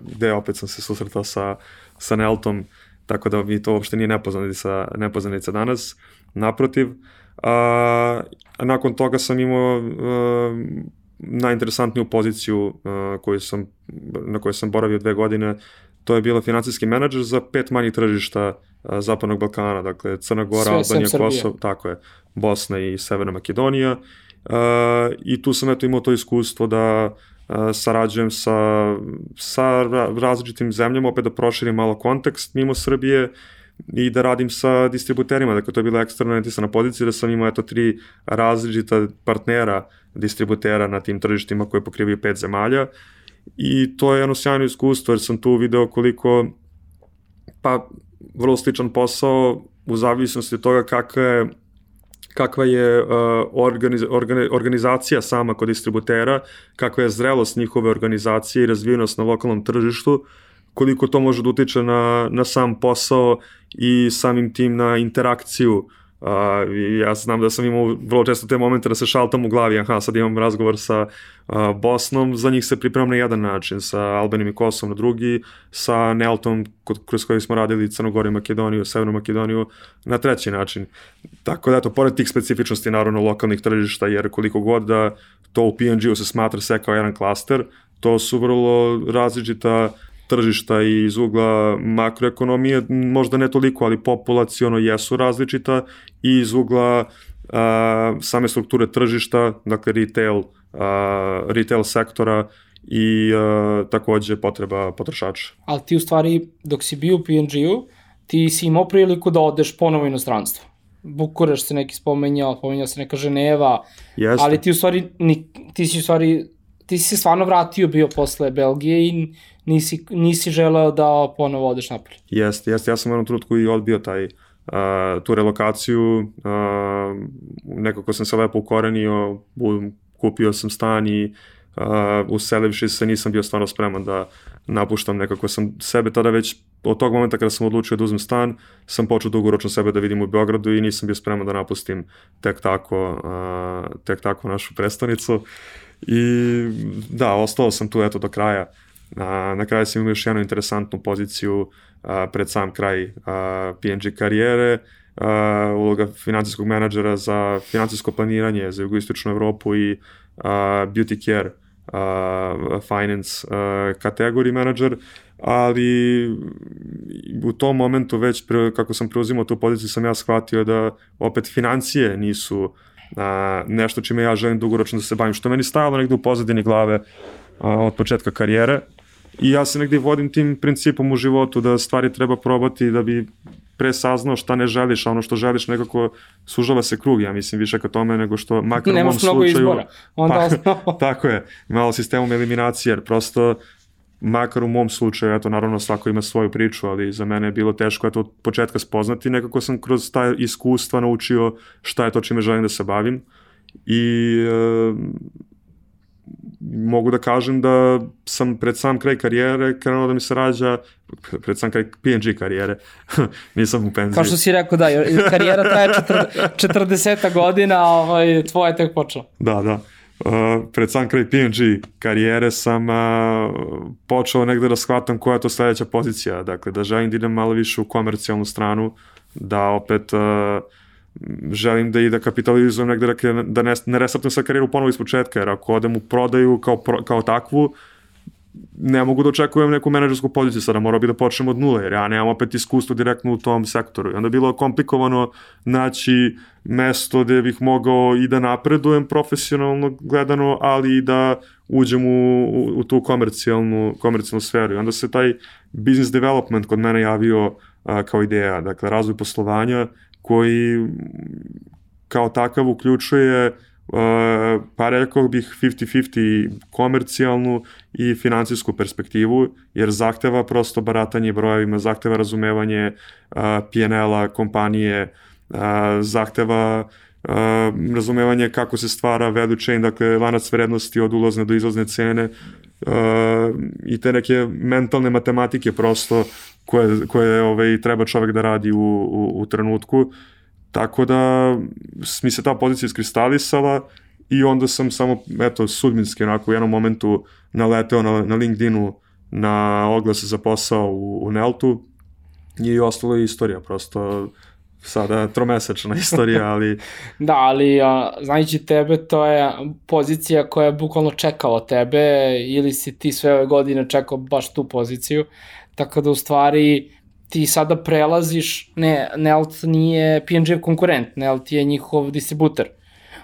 gde opet sam se susretao sa, sa Neltom, tako da mi to uopšte nije nepoznanica, nepoznanica danas, naprotiv. A, a nakon toga sam imao a, najinteresantniju poziciju a, koju sam, na kojoj sam boravio dve godine, to je bila financijski menadžer za pet manjih tržišta Zapadnog Balkana, dakle Crna Gora, Sve, Albanija, Kosovo, tako je, Bosna i Severna Makedonija. A, I tu sam eto imao to iskustvo da sarađujem sa, sa različitim zemljama, opet da proširim malo kontekst mimo Srbije i da radim sa distributerima, dakle to je bila eksterna orijentisana pozicija da sam imao eto tri različita partnera distributera na tim tržištima koje pokrivaju pet zemalja. I to je jedno sjajno iskustvo jer sam tu video koliko pa vrlo sličan posao u zavisnosti od toga kakva je kakva je uh, organiz, organi, organizacija sama kod distributera, kakva je zrelost njihove organizacije i razvijenost na lokalnom tržištu, koliko to može da utiče na, na sam posao i samim tim na interakciju uh, Uh, ja znam da sam imao vrlo često te momente da se šaltam u glavi, aha, sad imam razgovor sa uh, Bosnom, za njih se pripremam na jedan način, sa Albanijom i Kosovom na drugi, sa Neltom, kroz koji smo radili Crnogoriju, Makedoniju, Severnu Makedoniju, na treći način. Tako da, eto, pored tih specifičnosti, naravno, lokalnih tržišta, jer koliko god da to u PNG-u se smatra sve kao jedan klaster, to su vrlo različita tržišta i iz ugla makroekonomije, možda ne toliko, ali populaciono jesu različita i iz ugla a, same strukture tržišta, dakle retail, a, retail sektora i a, takođe potreba potrošača. Ali ti u stvari, dok si bio u PNG-u, ti si imao priliku da odeš ponovo u inostranstvo. Bukureš se neki spomenjao, spomenjao se neka Ženeva, Jeste. ali ti u stvari, ni, ti si u stvari, ti si stvarno vratio bio posle Belgije i nisi, nisi želeo da ponovo odeš napolje. Jeste, jeste. Ja sam u jednom trutku i odbio taj, uh, tu relokaciju. Uh, nekako sam se lepo ukorenio, kupio sam stan i uh, uselivši se nisam bio stvarno spreman da napuštam nekako sam sebe tada već od tog momenta kada sam odlučio da uzmem stan sam počeo dugoročno sebe da vidim u Beogradu i nisam bio spreman da napustim tek tako uh, tek tako našu prestonicu i da, ostao sam tu eto do kraja. A, na kraju sam imao još jednu interesantnu poziciju a, pred sam kraj a, PNG karijere, a, uloga financijskog menadžera za financijsko planiranje za jugoistočnu Evropu i a, beauty care a, finance a, kategoriji menadžer, ali u tom momentu već pre, kako sam preuzimao tu poziciju sam ja shvatio da opet financije nisu a, nešto čime ja želim dugoročno da se bavim, što meni stajalo negde u pozadini glave a, od početka karijere i ja se negde vodim tim principom u životu da stvari treba probati da bi pre saznao šta ne želiš, a ono što želiš nekako sužava se krug, ja mislim više ka tome nego što makar Nemaš u mom slučaju... mnogo izbora. Onda pa, tako je, malo sistemom eliminacije, jer prosto makar u mom slučaju, eto, naravno svako ima svoju priču, ali za mene je bilo teško, eto, od početka spoznati, nekako sam kroz ta iskustva naučio šta je to čime želim da se bavim i e, mogu da kažem da sam pred sam kraj karijere krenuo da mi se rađa, pred sam kraj PNG karijere, nisam u penziji. Kao što si rekao, da, karijera traje 40 godina, ovaj, tvoje tek počeo. Da, da. Uh, pred sam kraj PNG karijere sam uh, počeo negde da shvatam koja je to sledeća pozicija, dakle da želim da idem malo više u komercijalnu stranu, da opet uh, želim da i da kapitalizujem negde da, da ne, ne restartujem sa karijeru ponovo iz početka, jer ako odem u prodaju kao, pro, kao takvu, ne mogu da očekujem neku menadžersku poziciju, sada morao bi da počnem od nule, jer ja nemam opet iskustvo direktno u tom sektoru. I onda je bilo komplikovano naći mesto gde bih mogao i da napredujem profesionalno gledano, ali i da uđem u, u, u tu komercijalnu, komercijalnu sferu. I onda se taj business development kod mene javio a, kao ideja, dakle razvoj poslovanja koji kao takav uključuje uh, pa rekao bih 50-50 komercijalnu i financijsku perspektivu, jer zahteva prosto baratanje brojevima, zahteva razumevanje uh, PNL-a kompanije, uh, zahteva uh, razumevanje kako se stvara value chain, dakle lanac vrednosti od ulazne do izlazne cene uh, i te neke mentalne matematike prosto koje, koje ovaj, treba čovek da radi u, u, u trenutku. Tako da mi se ta pozicija iskristalisala i onda sam samo, eto, sudbinski onako u jednom momentu naleteo na, na LinkedInu na oglase za posao u, u Neltu i ostalo je istorija, prosto sada tromesečna istorija, ali... da, ali a, znajući tebe, to je pozicija koja je bukvalno čekala tebe ili si ti sve ove godine čekao baš tu poziciju, tako da u stvari ti sada prelaziš, ne, Nelt nije PNG konkurent, Nelt je njihov distributer.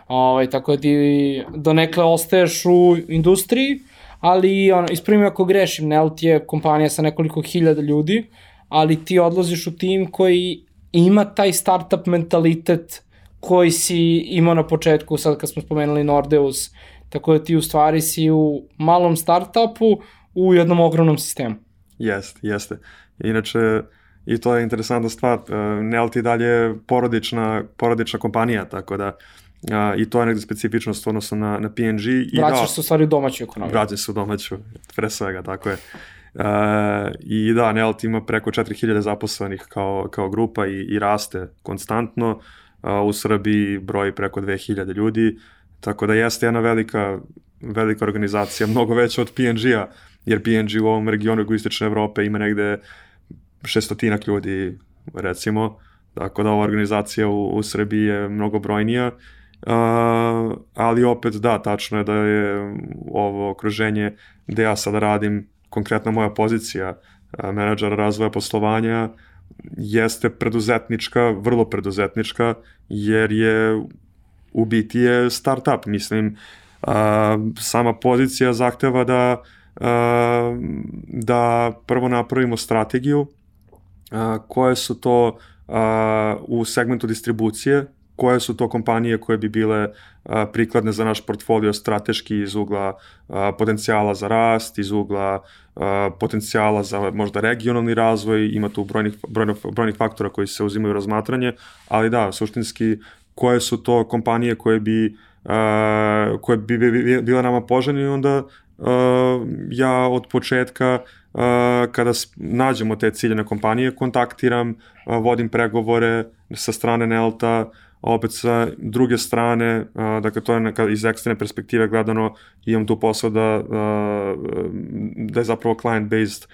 Ovaj, tako da ti donekle ostaješ u industriji, ali ono, ispravim ako grešim, Nelt je kompanija sa nekoliko hiljada ljudi, ali ti odlaziš u tim koji ima taj startup mentalitet koji si imao na početku, sad kad smo spomenuli Nordeus, tako da ti u stvari si u malom startupu u jednom ogromnom sistemu. Jeste, jeste. Inače, i to je interesantna stvar. E, Nelt i dalje porodična, porodična kompanija, tako da a, i to je negde specifičnost odnosno na, na PNG. I Vraćaš da, se u stvari u domaću ekonomiju. Vraćaš se u domaću, pre svega, tako je. Uh, I da, Nelt ima preko 4000 zaposlenih kao, kao grupa i, i raste konstantno. Uh, u Srbiji broji preko 2000 ljudi, tako da jeste jedna velika, velika organizacija, mnogo veća od PNG-a, jer PNG u ovom regionu jugoistočne Evrope ima negde šestotinak ljudi, recimo, tako da ova organizacija u, u Srbiji je mnogo brojnija, uh, ali opet da, tačno je da je ovo okruženje gde ja sada radim konkretna moja pozicija menadžera razvoja poslovanja jeste preduzetnička, vrlo preduzetnička, jer je u biti je startup, mislim, a, sama pozicija zahteva da a, da prvo napravimo strategiju a, koje su to a, u segmentu distribucije, koje su to kompanije koje bi bile a, prikladne za naš portfolio strateški iz ugla a, potencijala za rast, iz ugla a, potencijala za možda regionalni razvoj, ima tu brojnih, brojnih, brojnih faktora koji se uzimaju u razmatranje, ali da, suštinski koje su to kompanije koje bi uh, koje bi bile nama poželjne i onda uh, ja od početka kada nađemo te ciljene kompanije kontaktiram, vodim pregovore sa strane Nelta, opet sa druge strane, dakle to je neka, iz ekstremne perspektive gledano, imam tu posao da, da je zapravo client-based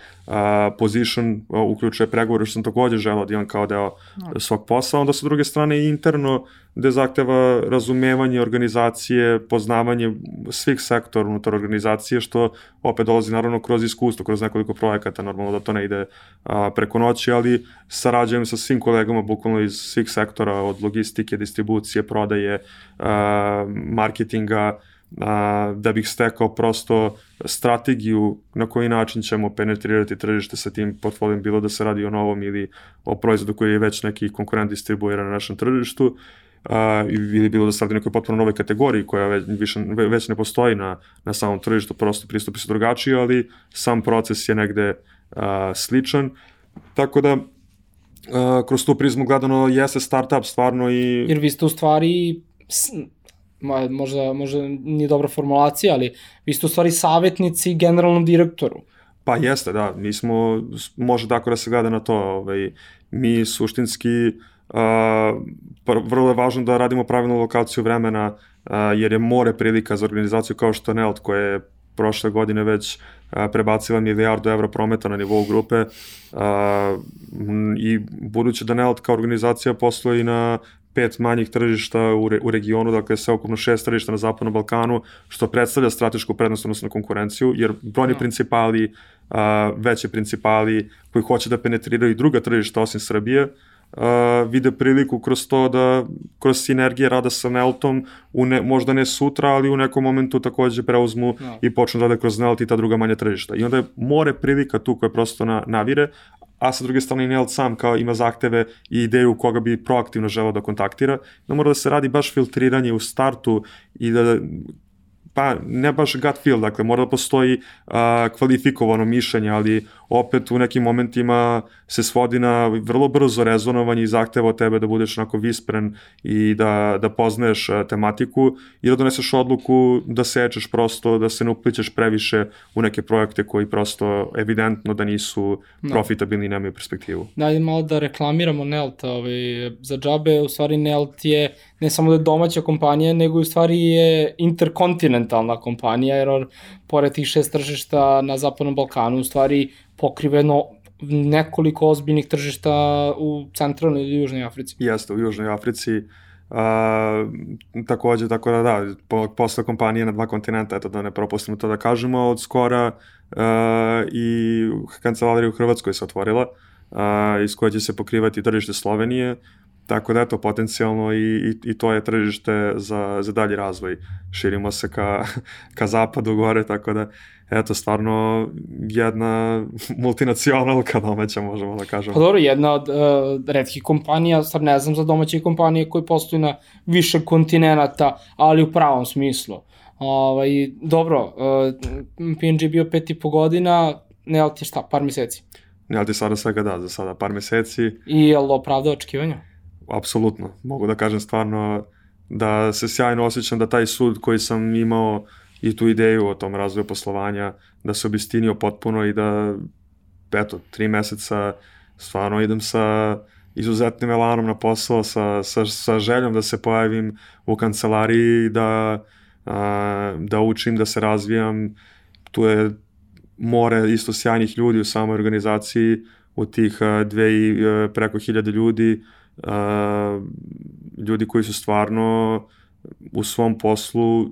position, uključuje pregovore, što sam takođe želao da imam kao deo svog posla, onda sa druge strane interno gde zahteva razumevanje organizacije, poznavanje svih sektora unutar organizacije, što opet dolazi naravno kroz iskustvo, kroz nekoliko projekata, normalno da to ne ide a, preko noći, ali sarađujem sa svim kolegama bukvalno iz svih sektora, od logistike, distribucije, prodaje, a, marketinga, a, da bih stekao prosto strategiju na koji način ćemo penetrirati tržište sa tim portfolijom, bilo da se radi o novom ili o proizvodu koji je već neki konkurent distribuira na našem tržištu a, ili bilo da se radi nekoj potpuno nove kategoriji koja već, više, već ne postoji na, na samom tržištu, prosto pristupi su drugačiji, ali sam proces je negde a, sličan. Tako da, a, kroz tu prizmu gledano jeste startup stvarno i... Jer vi ste u stvari možda, možda nije dobra formulacija, ali vi ste u stvari savjetnici generalnom direktoru. Pa jeste, da. Mi smo, može tako da se gleda na to. Ovaj, mi suštinski uh, vrlo je važno da radimo pravilnu lokaciju vremena, jer je more prilika za organizaciju kao što NELT, koja je prošle godine već prebacila milijardu evra prometa na nivou grupe i budući da NELT kao organizacija postoji na pet manjih tržišta u, re, u regionu, dakle sve okupno šest tržišta na Zapadnom Balkanu, što predstavlja stratešku prednost odnosno konkurenciju, jer brojni no. Da. principali, a, veće principali koji hoće da penetriraju druga tržišta osim Srbije, uh, vide priliku kroz to da kroz sinergije rada sa Neltom u ne, možda ne sutra, ali u nekom momentu takođe preuzmu no. Da. i počnu da rade kroz Nelt i ta druga manja tržišta. I onda je more prilika tu koje prosto na, navire, a sa druge strane Nelt sam kao ima zahteve i ideju koga bi proaktivno želeo da kontaktira, da mora da se radi baš filtriranje u startu i da pa ne baš gut feel, dakle mora da postoji a, kvalifikovano mišljenje, ali opet u nekim momentima se svodi na vrlo brzo rezonovanje i zahteva od tebe da budeš onako vispren i da, da poznaješ tematiku i da doneseš odluku da sečeš prosto, da se ne uplićeš previše u neke projekte koji prosto evidentno da nisu. Da. profitabilni i nemaju perspektivu. Da, malo da reklamiramo Nelt, ovaj, za džabe, u stvari Nelt je ne samo da je domaća kompanija, nego u stvari je interkontinentalna kompanija, jer pored tih šest tržišta na Zapadnom Balkanu, u stvari pokriveno nekoliko ozbiljnih tržišta u centralnoj ili južnoj Africi. Jeste, u južnoj Africi. A, takođe, tako da da, po, posle kompanije na dva kontinenta, eto da ne propustimo to da kažemo, od skora a, i kancelarija u Hrvatskoj se otvorila, a, iz koje će se pokrivati tržište Slovenije, Tako da eto, potencijalno i, i, i to je tržište za, za dalji razvoj. Širimo se ka, ka zapadu gore, tako da eto, stvarno jedna multinacionalka domaća, možemo da kažemo. Pa dobro, jedna od uh, redkih kompanija, sad ne znam za domaće kompanije koji postoji na više kontinenta, ali u pravom smislu. Ovaj, dobro, uh, PNG je bio pet i po godina, ne ali ti šta, par meseci? Ne ali ti sada svega da, za sada par meseci. I je li opravda očekivanja? Apsolutno. Mogu da kažem stvarno da se sjajno osjećam da taj sud koji sam imao i tu ideju o tom razvoju poslovanja, da se obistinio potpuno i da, eto, tri meseca stvarno idem sa izuzetnim elanom na posao, sa, sa, sa željom da se pojavim u kancelariji, da, a, da učim, da se razvijam. Tu je more isto sjajnih ljudi u samoj organizaciji, u tih dve i preko hiljade ljudi, ljudi koji su stvarno u svom poslu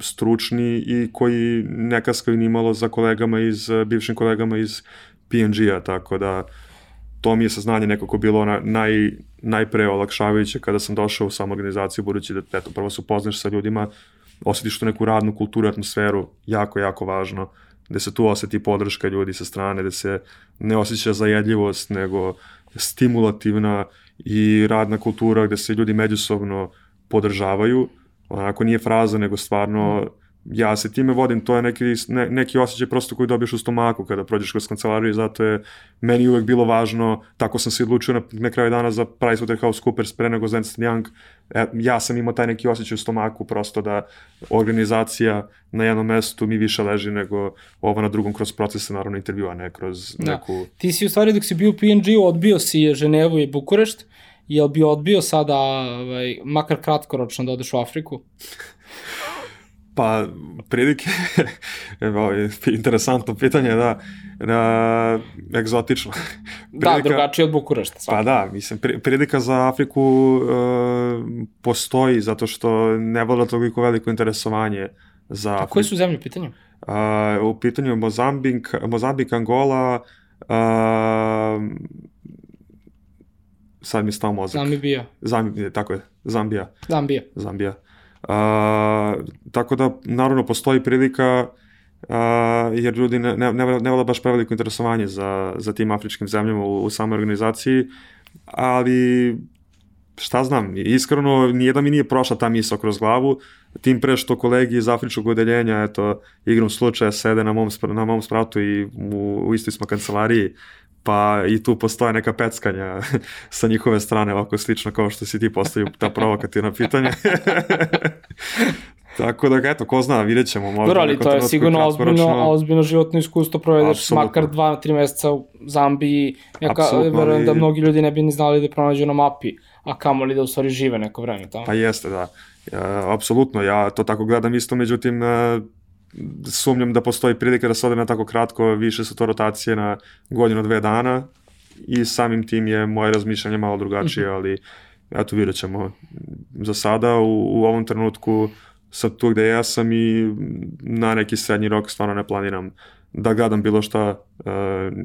stručni i koji ne kaskaju ni malo za kolegama iz, bivšim kolegama iz PNG-a, tako da to mi je saznanje nekako bilo na, naj, najpre olakšavajuće kada sam došao u samu organizaciju, budući da eto, prvo se upoznaš sa ljudima, osjetiš tu neku radnu kulturu, atmosferu, jako, jako važno, gde se tu oseti podrška ljudi sa strane, gde se ne osjeća zajedljivost, nego stimulativna i radna kultura gde se ljudi međusobno podržavaju, onako nije fraza, nego stvarno mm ja se time vodim, to je neki, ne, neki osjećaj prosto koji dobiješ u stomaku kada prođeš kroz kancelariju, zato je meni uvek bilo važno, tako sam se odlučio na, na kraju dana za PricewaterhouseCoopers pre nego Ernst Young, e, ja sam imao taj neki osjećaj u stomaku, prosto da organizacija na jednom mestu mi više leži nego ovo na drugom kroz procese, naravno intervjua, ne kroz da. neku... Ti si u stvari dok si bio u PNG odbio si Ženevu i Bukurešt, jel bi odbio sada, ovaj, makar kratkoročno da odeš u Afriku? Pa, prilike, evo, interesantno pitanje, da, da egzotično. Da, prilika, da, drugačije od Bukurešta. Pa da, mislim, prilika za Afriku uh, postoji zato što ne voda toliko veliko interesovanje za Afriku. A koje su zemlje u pitanju? Uh, u pitanju je Mozambik, Mozambik, Angola, uh, sad mi je stao mozak. Zambija. Zambija, tako je, Zambija. Zambija. Zambija. A, tako da, naravno, postoji prilika a, jer ljudi ne, ne, ne, ne vole baš preveliko interesovanje za, za tim afričkim zemljama u, u samoj organizaciji, ali šta znam, iskreno nijedan mi nije prošla ta misla kroz glavu, tim pre što kolegi iz afričkog odeljenja, eto, igrom slučaja sede na mom, na mom spratu i u, u istoj smo kancelariji, pa i tu postoje neka peckanja sa njihove strane, ovako slično kao što si ti postavio ta provokativna pitanja. Tako da, eto, ko zna, vidjet ćemo. Možda Dobro, ali to je sigurno ozbiljno, ozbiljno životno iskustvo, provedeš Absolutno. makar dva, tri meseca u Zambiji, ja verujem da mnogi ljudi ne bi ni znali da pronađu na mapi, a kamoli da u stvari žive neko vreme tamo. Pa jeste, da. Apsolutno, ja to tako gledam isto, međutim, e, sumnjam da postoji prilika da se ode na tako kratko, više su to rotacije na godinu, dve dana i samim tim je moje razmišljanje malo drugačije, mhm. ali eto vidjet ćemo. Za sada u, u ovom trenutku sad tu gde ja sam i na neki srednji rok stvarno ne planiram da gledam bilo šta, uh,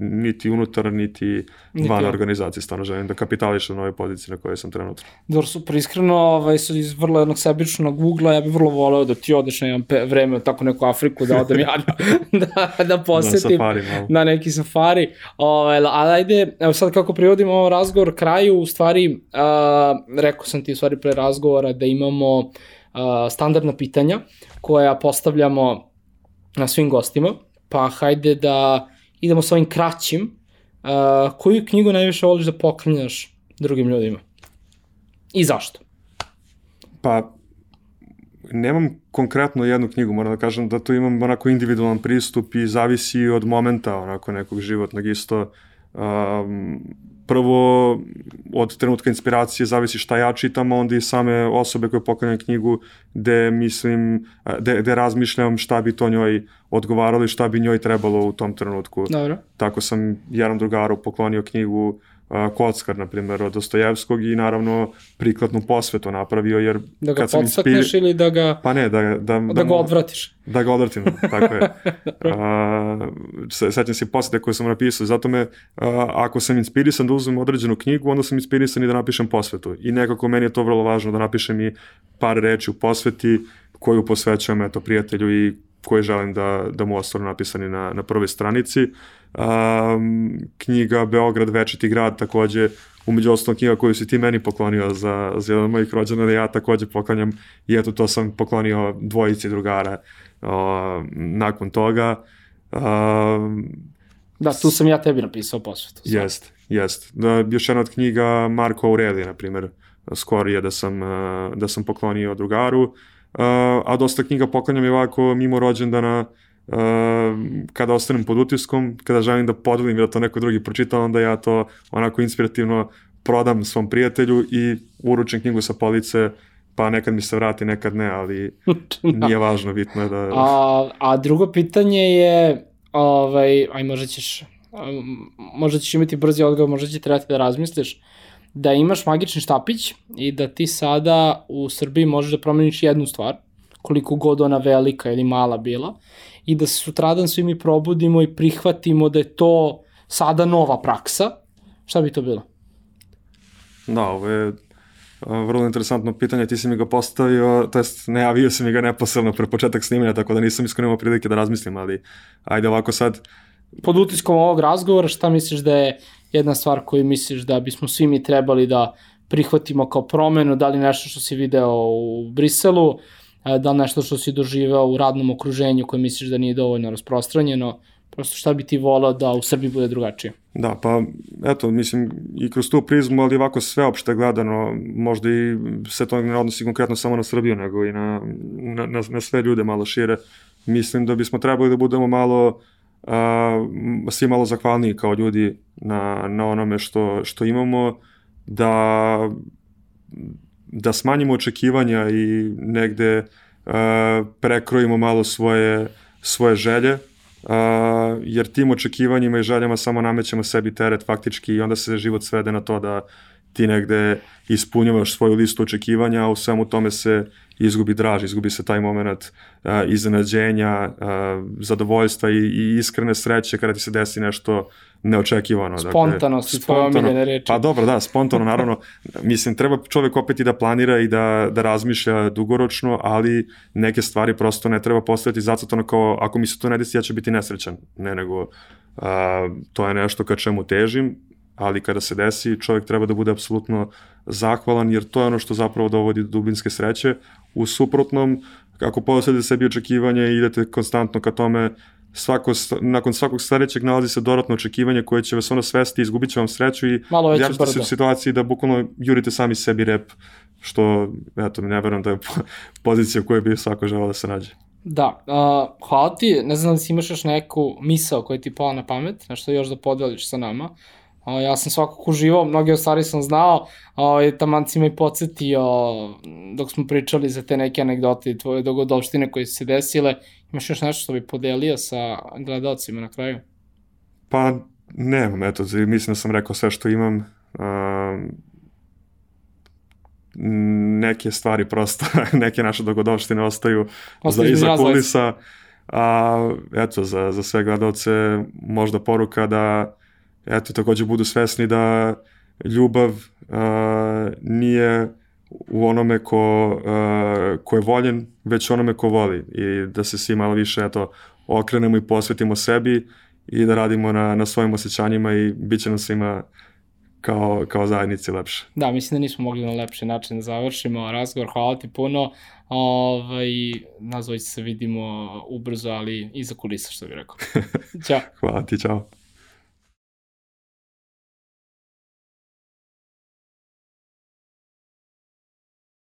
niti unutar, niti, niti van ja. organizacije, stvarno želim da kapitališem na ovoj poziciji na kojoj sam trenutno. Dobro, super, iskreno, ovaj, iz vrlo jednog sebičnog ugla, ja bih vrlo voleo da ti odeš na jedan vreme u tako neku Afriku, da odem ja da, da posetim. Na safari, malo. Na neki safari. Ovaj, ali ajde, evo sad kako privodimo ovo razgovor kraju, u stvari, uh, rekao sam ti u stvari pre razgovora da imamo uh, standardna pitanja koja postavljamo na svim gostima pa hajde da idemo sa ovim kraćim. Uh, koju knjigu najviše voliš da poklanjaš drugim ljudima? I zašto? Pa, nemam konkretno jednu knjigu, moram da kažem da tu imam onako individualan pristup i zavisi od momenta onako nekog životnog isto. Um, prvo od trenutka inspiracije zavisi šta ja čitam, onda i same osobe koje poklanjaju knjigu gde mislim, gde, gde razmišljam šta bi to njoj odgovaralo i šta bi njoj trebalo u tom trenutku. Dobro. Tako sam jednom drugaru poklonio knjigu Kockar, na primjer, od Dostojevskog i naravno prikladnu posvetu napravio, jer da ga sam inspir... ili da ga... Pa ne, da, da, da, da ga odvratiš. Da ga odvratim, tako je. a, sećam se posvete koje sam napisao, zato me, a, ako sam inspirisan da uzmem određenu knjigu, onda sam inspirisan i da napišem posvetu. I nekako meni je to vrlo važno da napišem i par reči u posveti koju posvećujem eto, prijatelju i koje želim da, da mu ostanu napisani na, na prvoj stranici. Um, knjiga Beograd, Večiti grad, takođe, umeđu ostalog knjiga koju si ti meni poklonio za, za jedan mojih rođena, da ja takođe poklanjam i eto to sam poklonio dvojici drugara uh, nakon toga. Um, da, tu sam ja tebi napisao posvetu. Jest, jest. Da, još jedna od knjiga Marko Aurelija, na primer, skorije da sam, da sam poklonio drugaru a dosta knjiga poklanjam i ovako mimo rođendana, Uh, kada ostanem pod utiskom, kada želim da podelim da to neko drugi pročita, onda ja to onako inspirativno prodam svom prijatelju i uručim knjigu sa police, pa nekad mi se vrati, nekad ne, ali nije važno, bitno je da... A, a drugo pitanje je, ovaj, aj možda ćeš, možda ćeš imati brzi odgovor, možda će trebati da razmisliš, da imaš magični štapić i da ti sada u Srbiji možeš da promeniš jednu stvar koliko god ona velika ili mala bila, i da se sutradan svi mi probudimo i prihvatimo da je to sada nova praksa, šta bi to bilo? Da, ovo je vrlo interesantno pitanje, ti si mi ga postavio, to jest javio si mi ga neposredno pre početak snimanja, tako da nisam iskonimo prilike da razmislim, ali ajde ovako sad. Pod utiskom ovog razgovora, šta misliš da je jedna stvar koju misliš da bismo svi mi trebali da prihvatimo kao promenu, da li nešto što si video u Briselu, da li nešto što si doživao u radnom okruženju koje misliš da nije dovoljno rasprostranjeno, prosto šta bi ti volao da u Srbiji bude drugačije? Da, pa eto, mislim, i kroz tu prizmu, ali ovako sveopšte gledano, možda i se to ne odnosi konkretno samo na Srbiju, nego i na, na, na, na sve ljude malo šire. Mislim da bismo trebali da budemo malo, a, svi malo zahvalniji kao ljudi na, na onome što, što imamo, da, da smanjimo očekivanja i negde a, prekrojimo malo svoje, svoje želje, a, jer tim očekivanjima i željama samo namećemo sebi teret faktički i onda se život svede na to da ti negde ispunjavaš svoju listu očekivanja, a u svemu tome se izgubi draž, izgubi se taj moment a, iznenađenja, a, zadovoljstva i, i iskrene sreće kada ti se desi nešto neočekivano. Spontanost, dakle, spontano, omiljene reči. Pa dobro, da, spontano, naravno. Mislim, treba čovek opet i da planira i da, da razmišlja dugoročno, ali neke stvari prosto ne treba postaviti zacrtano kao ako mi se to ne desi, ja ću biti nesrećan. Ne, nego a, to je nešto ka čemu težim, ali kada se desi, čovjek treba da bude apsolutno zahvalan, jer to je ono što zapravo dovodi do dubinske sreće. U suprotnom, ako posledite sebi očekivanje i idete konstantno ka tome, svako, nakon svakog sledećeg nalazi se dodatno očekivanje koje će vas ono svesti, izgubit će vam sreću i ćete se u situaciji da bukvalno jurite sami sebi rep, što, eto, ne verujem da je pozicija u kojoj bi svako želao da se nađe. Da, uh, hvala ti, ne znam da si imaš još neku misao koja ti pala na pamet, nešto još da podeliš sa nama. O, ja sam svakako uživao, mnoge stvari sam znao, o, taman si me i podsjetio dok smo pričali za te neke anegdote i tvoje dogodovštine koje su se desile. Imaš još nešto što bi podelio sa gledalcima na kraju? Pa, nemam, eto, mislim da sam rekao sve što imam. Um, neke stvari prosto, neke naše dogodovštine ostaju za iza kulisa. A, eto, za, za sve gledalce možda poruka da eto, takođe budu svesni da ljubav uh, nije u onome ko, uh, ko je voljen, već onome ko voli i da se svi malo više eto, okrenemo i posvetimo sebi i da radimo na, na svojim osjećanjima i bit će nam svima kao, kao zajednici lepše. Da, mislim da nismo mogli na lepši način da završimo razgovor. Hvala ti puno. Ovaj, nazvoj se vidimo ubrzo, ali iza kulisa, što bih rekao. Ćao. Hvala ti, čao.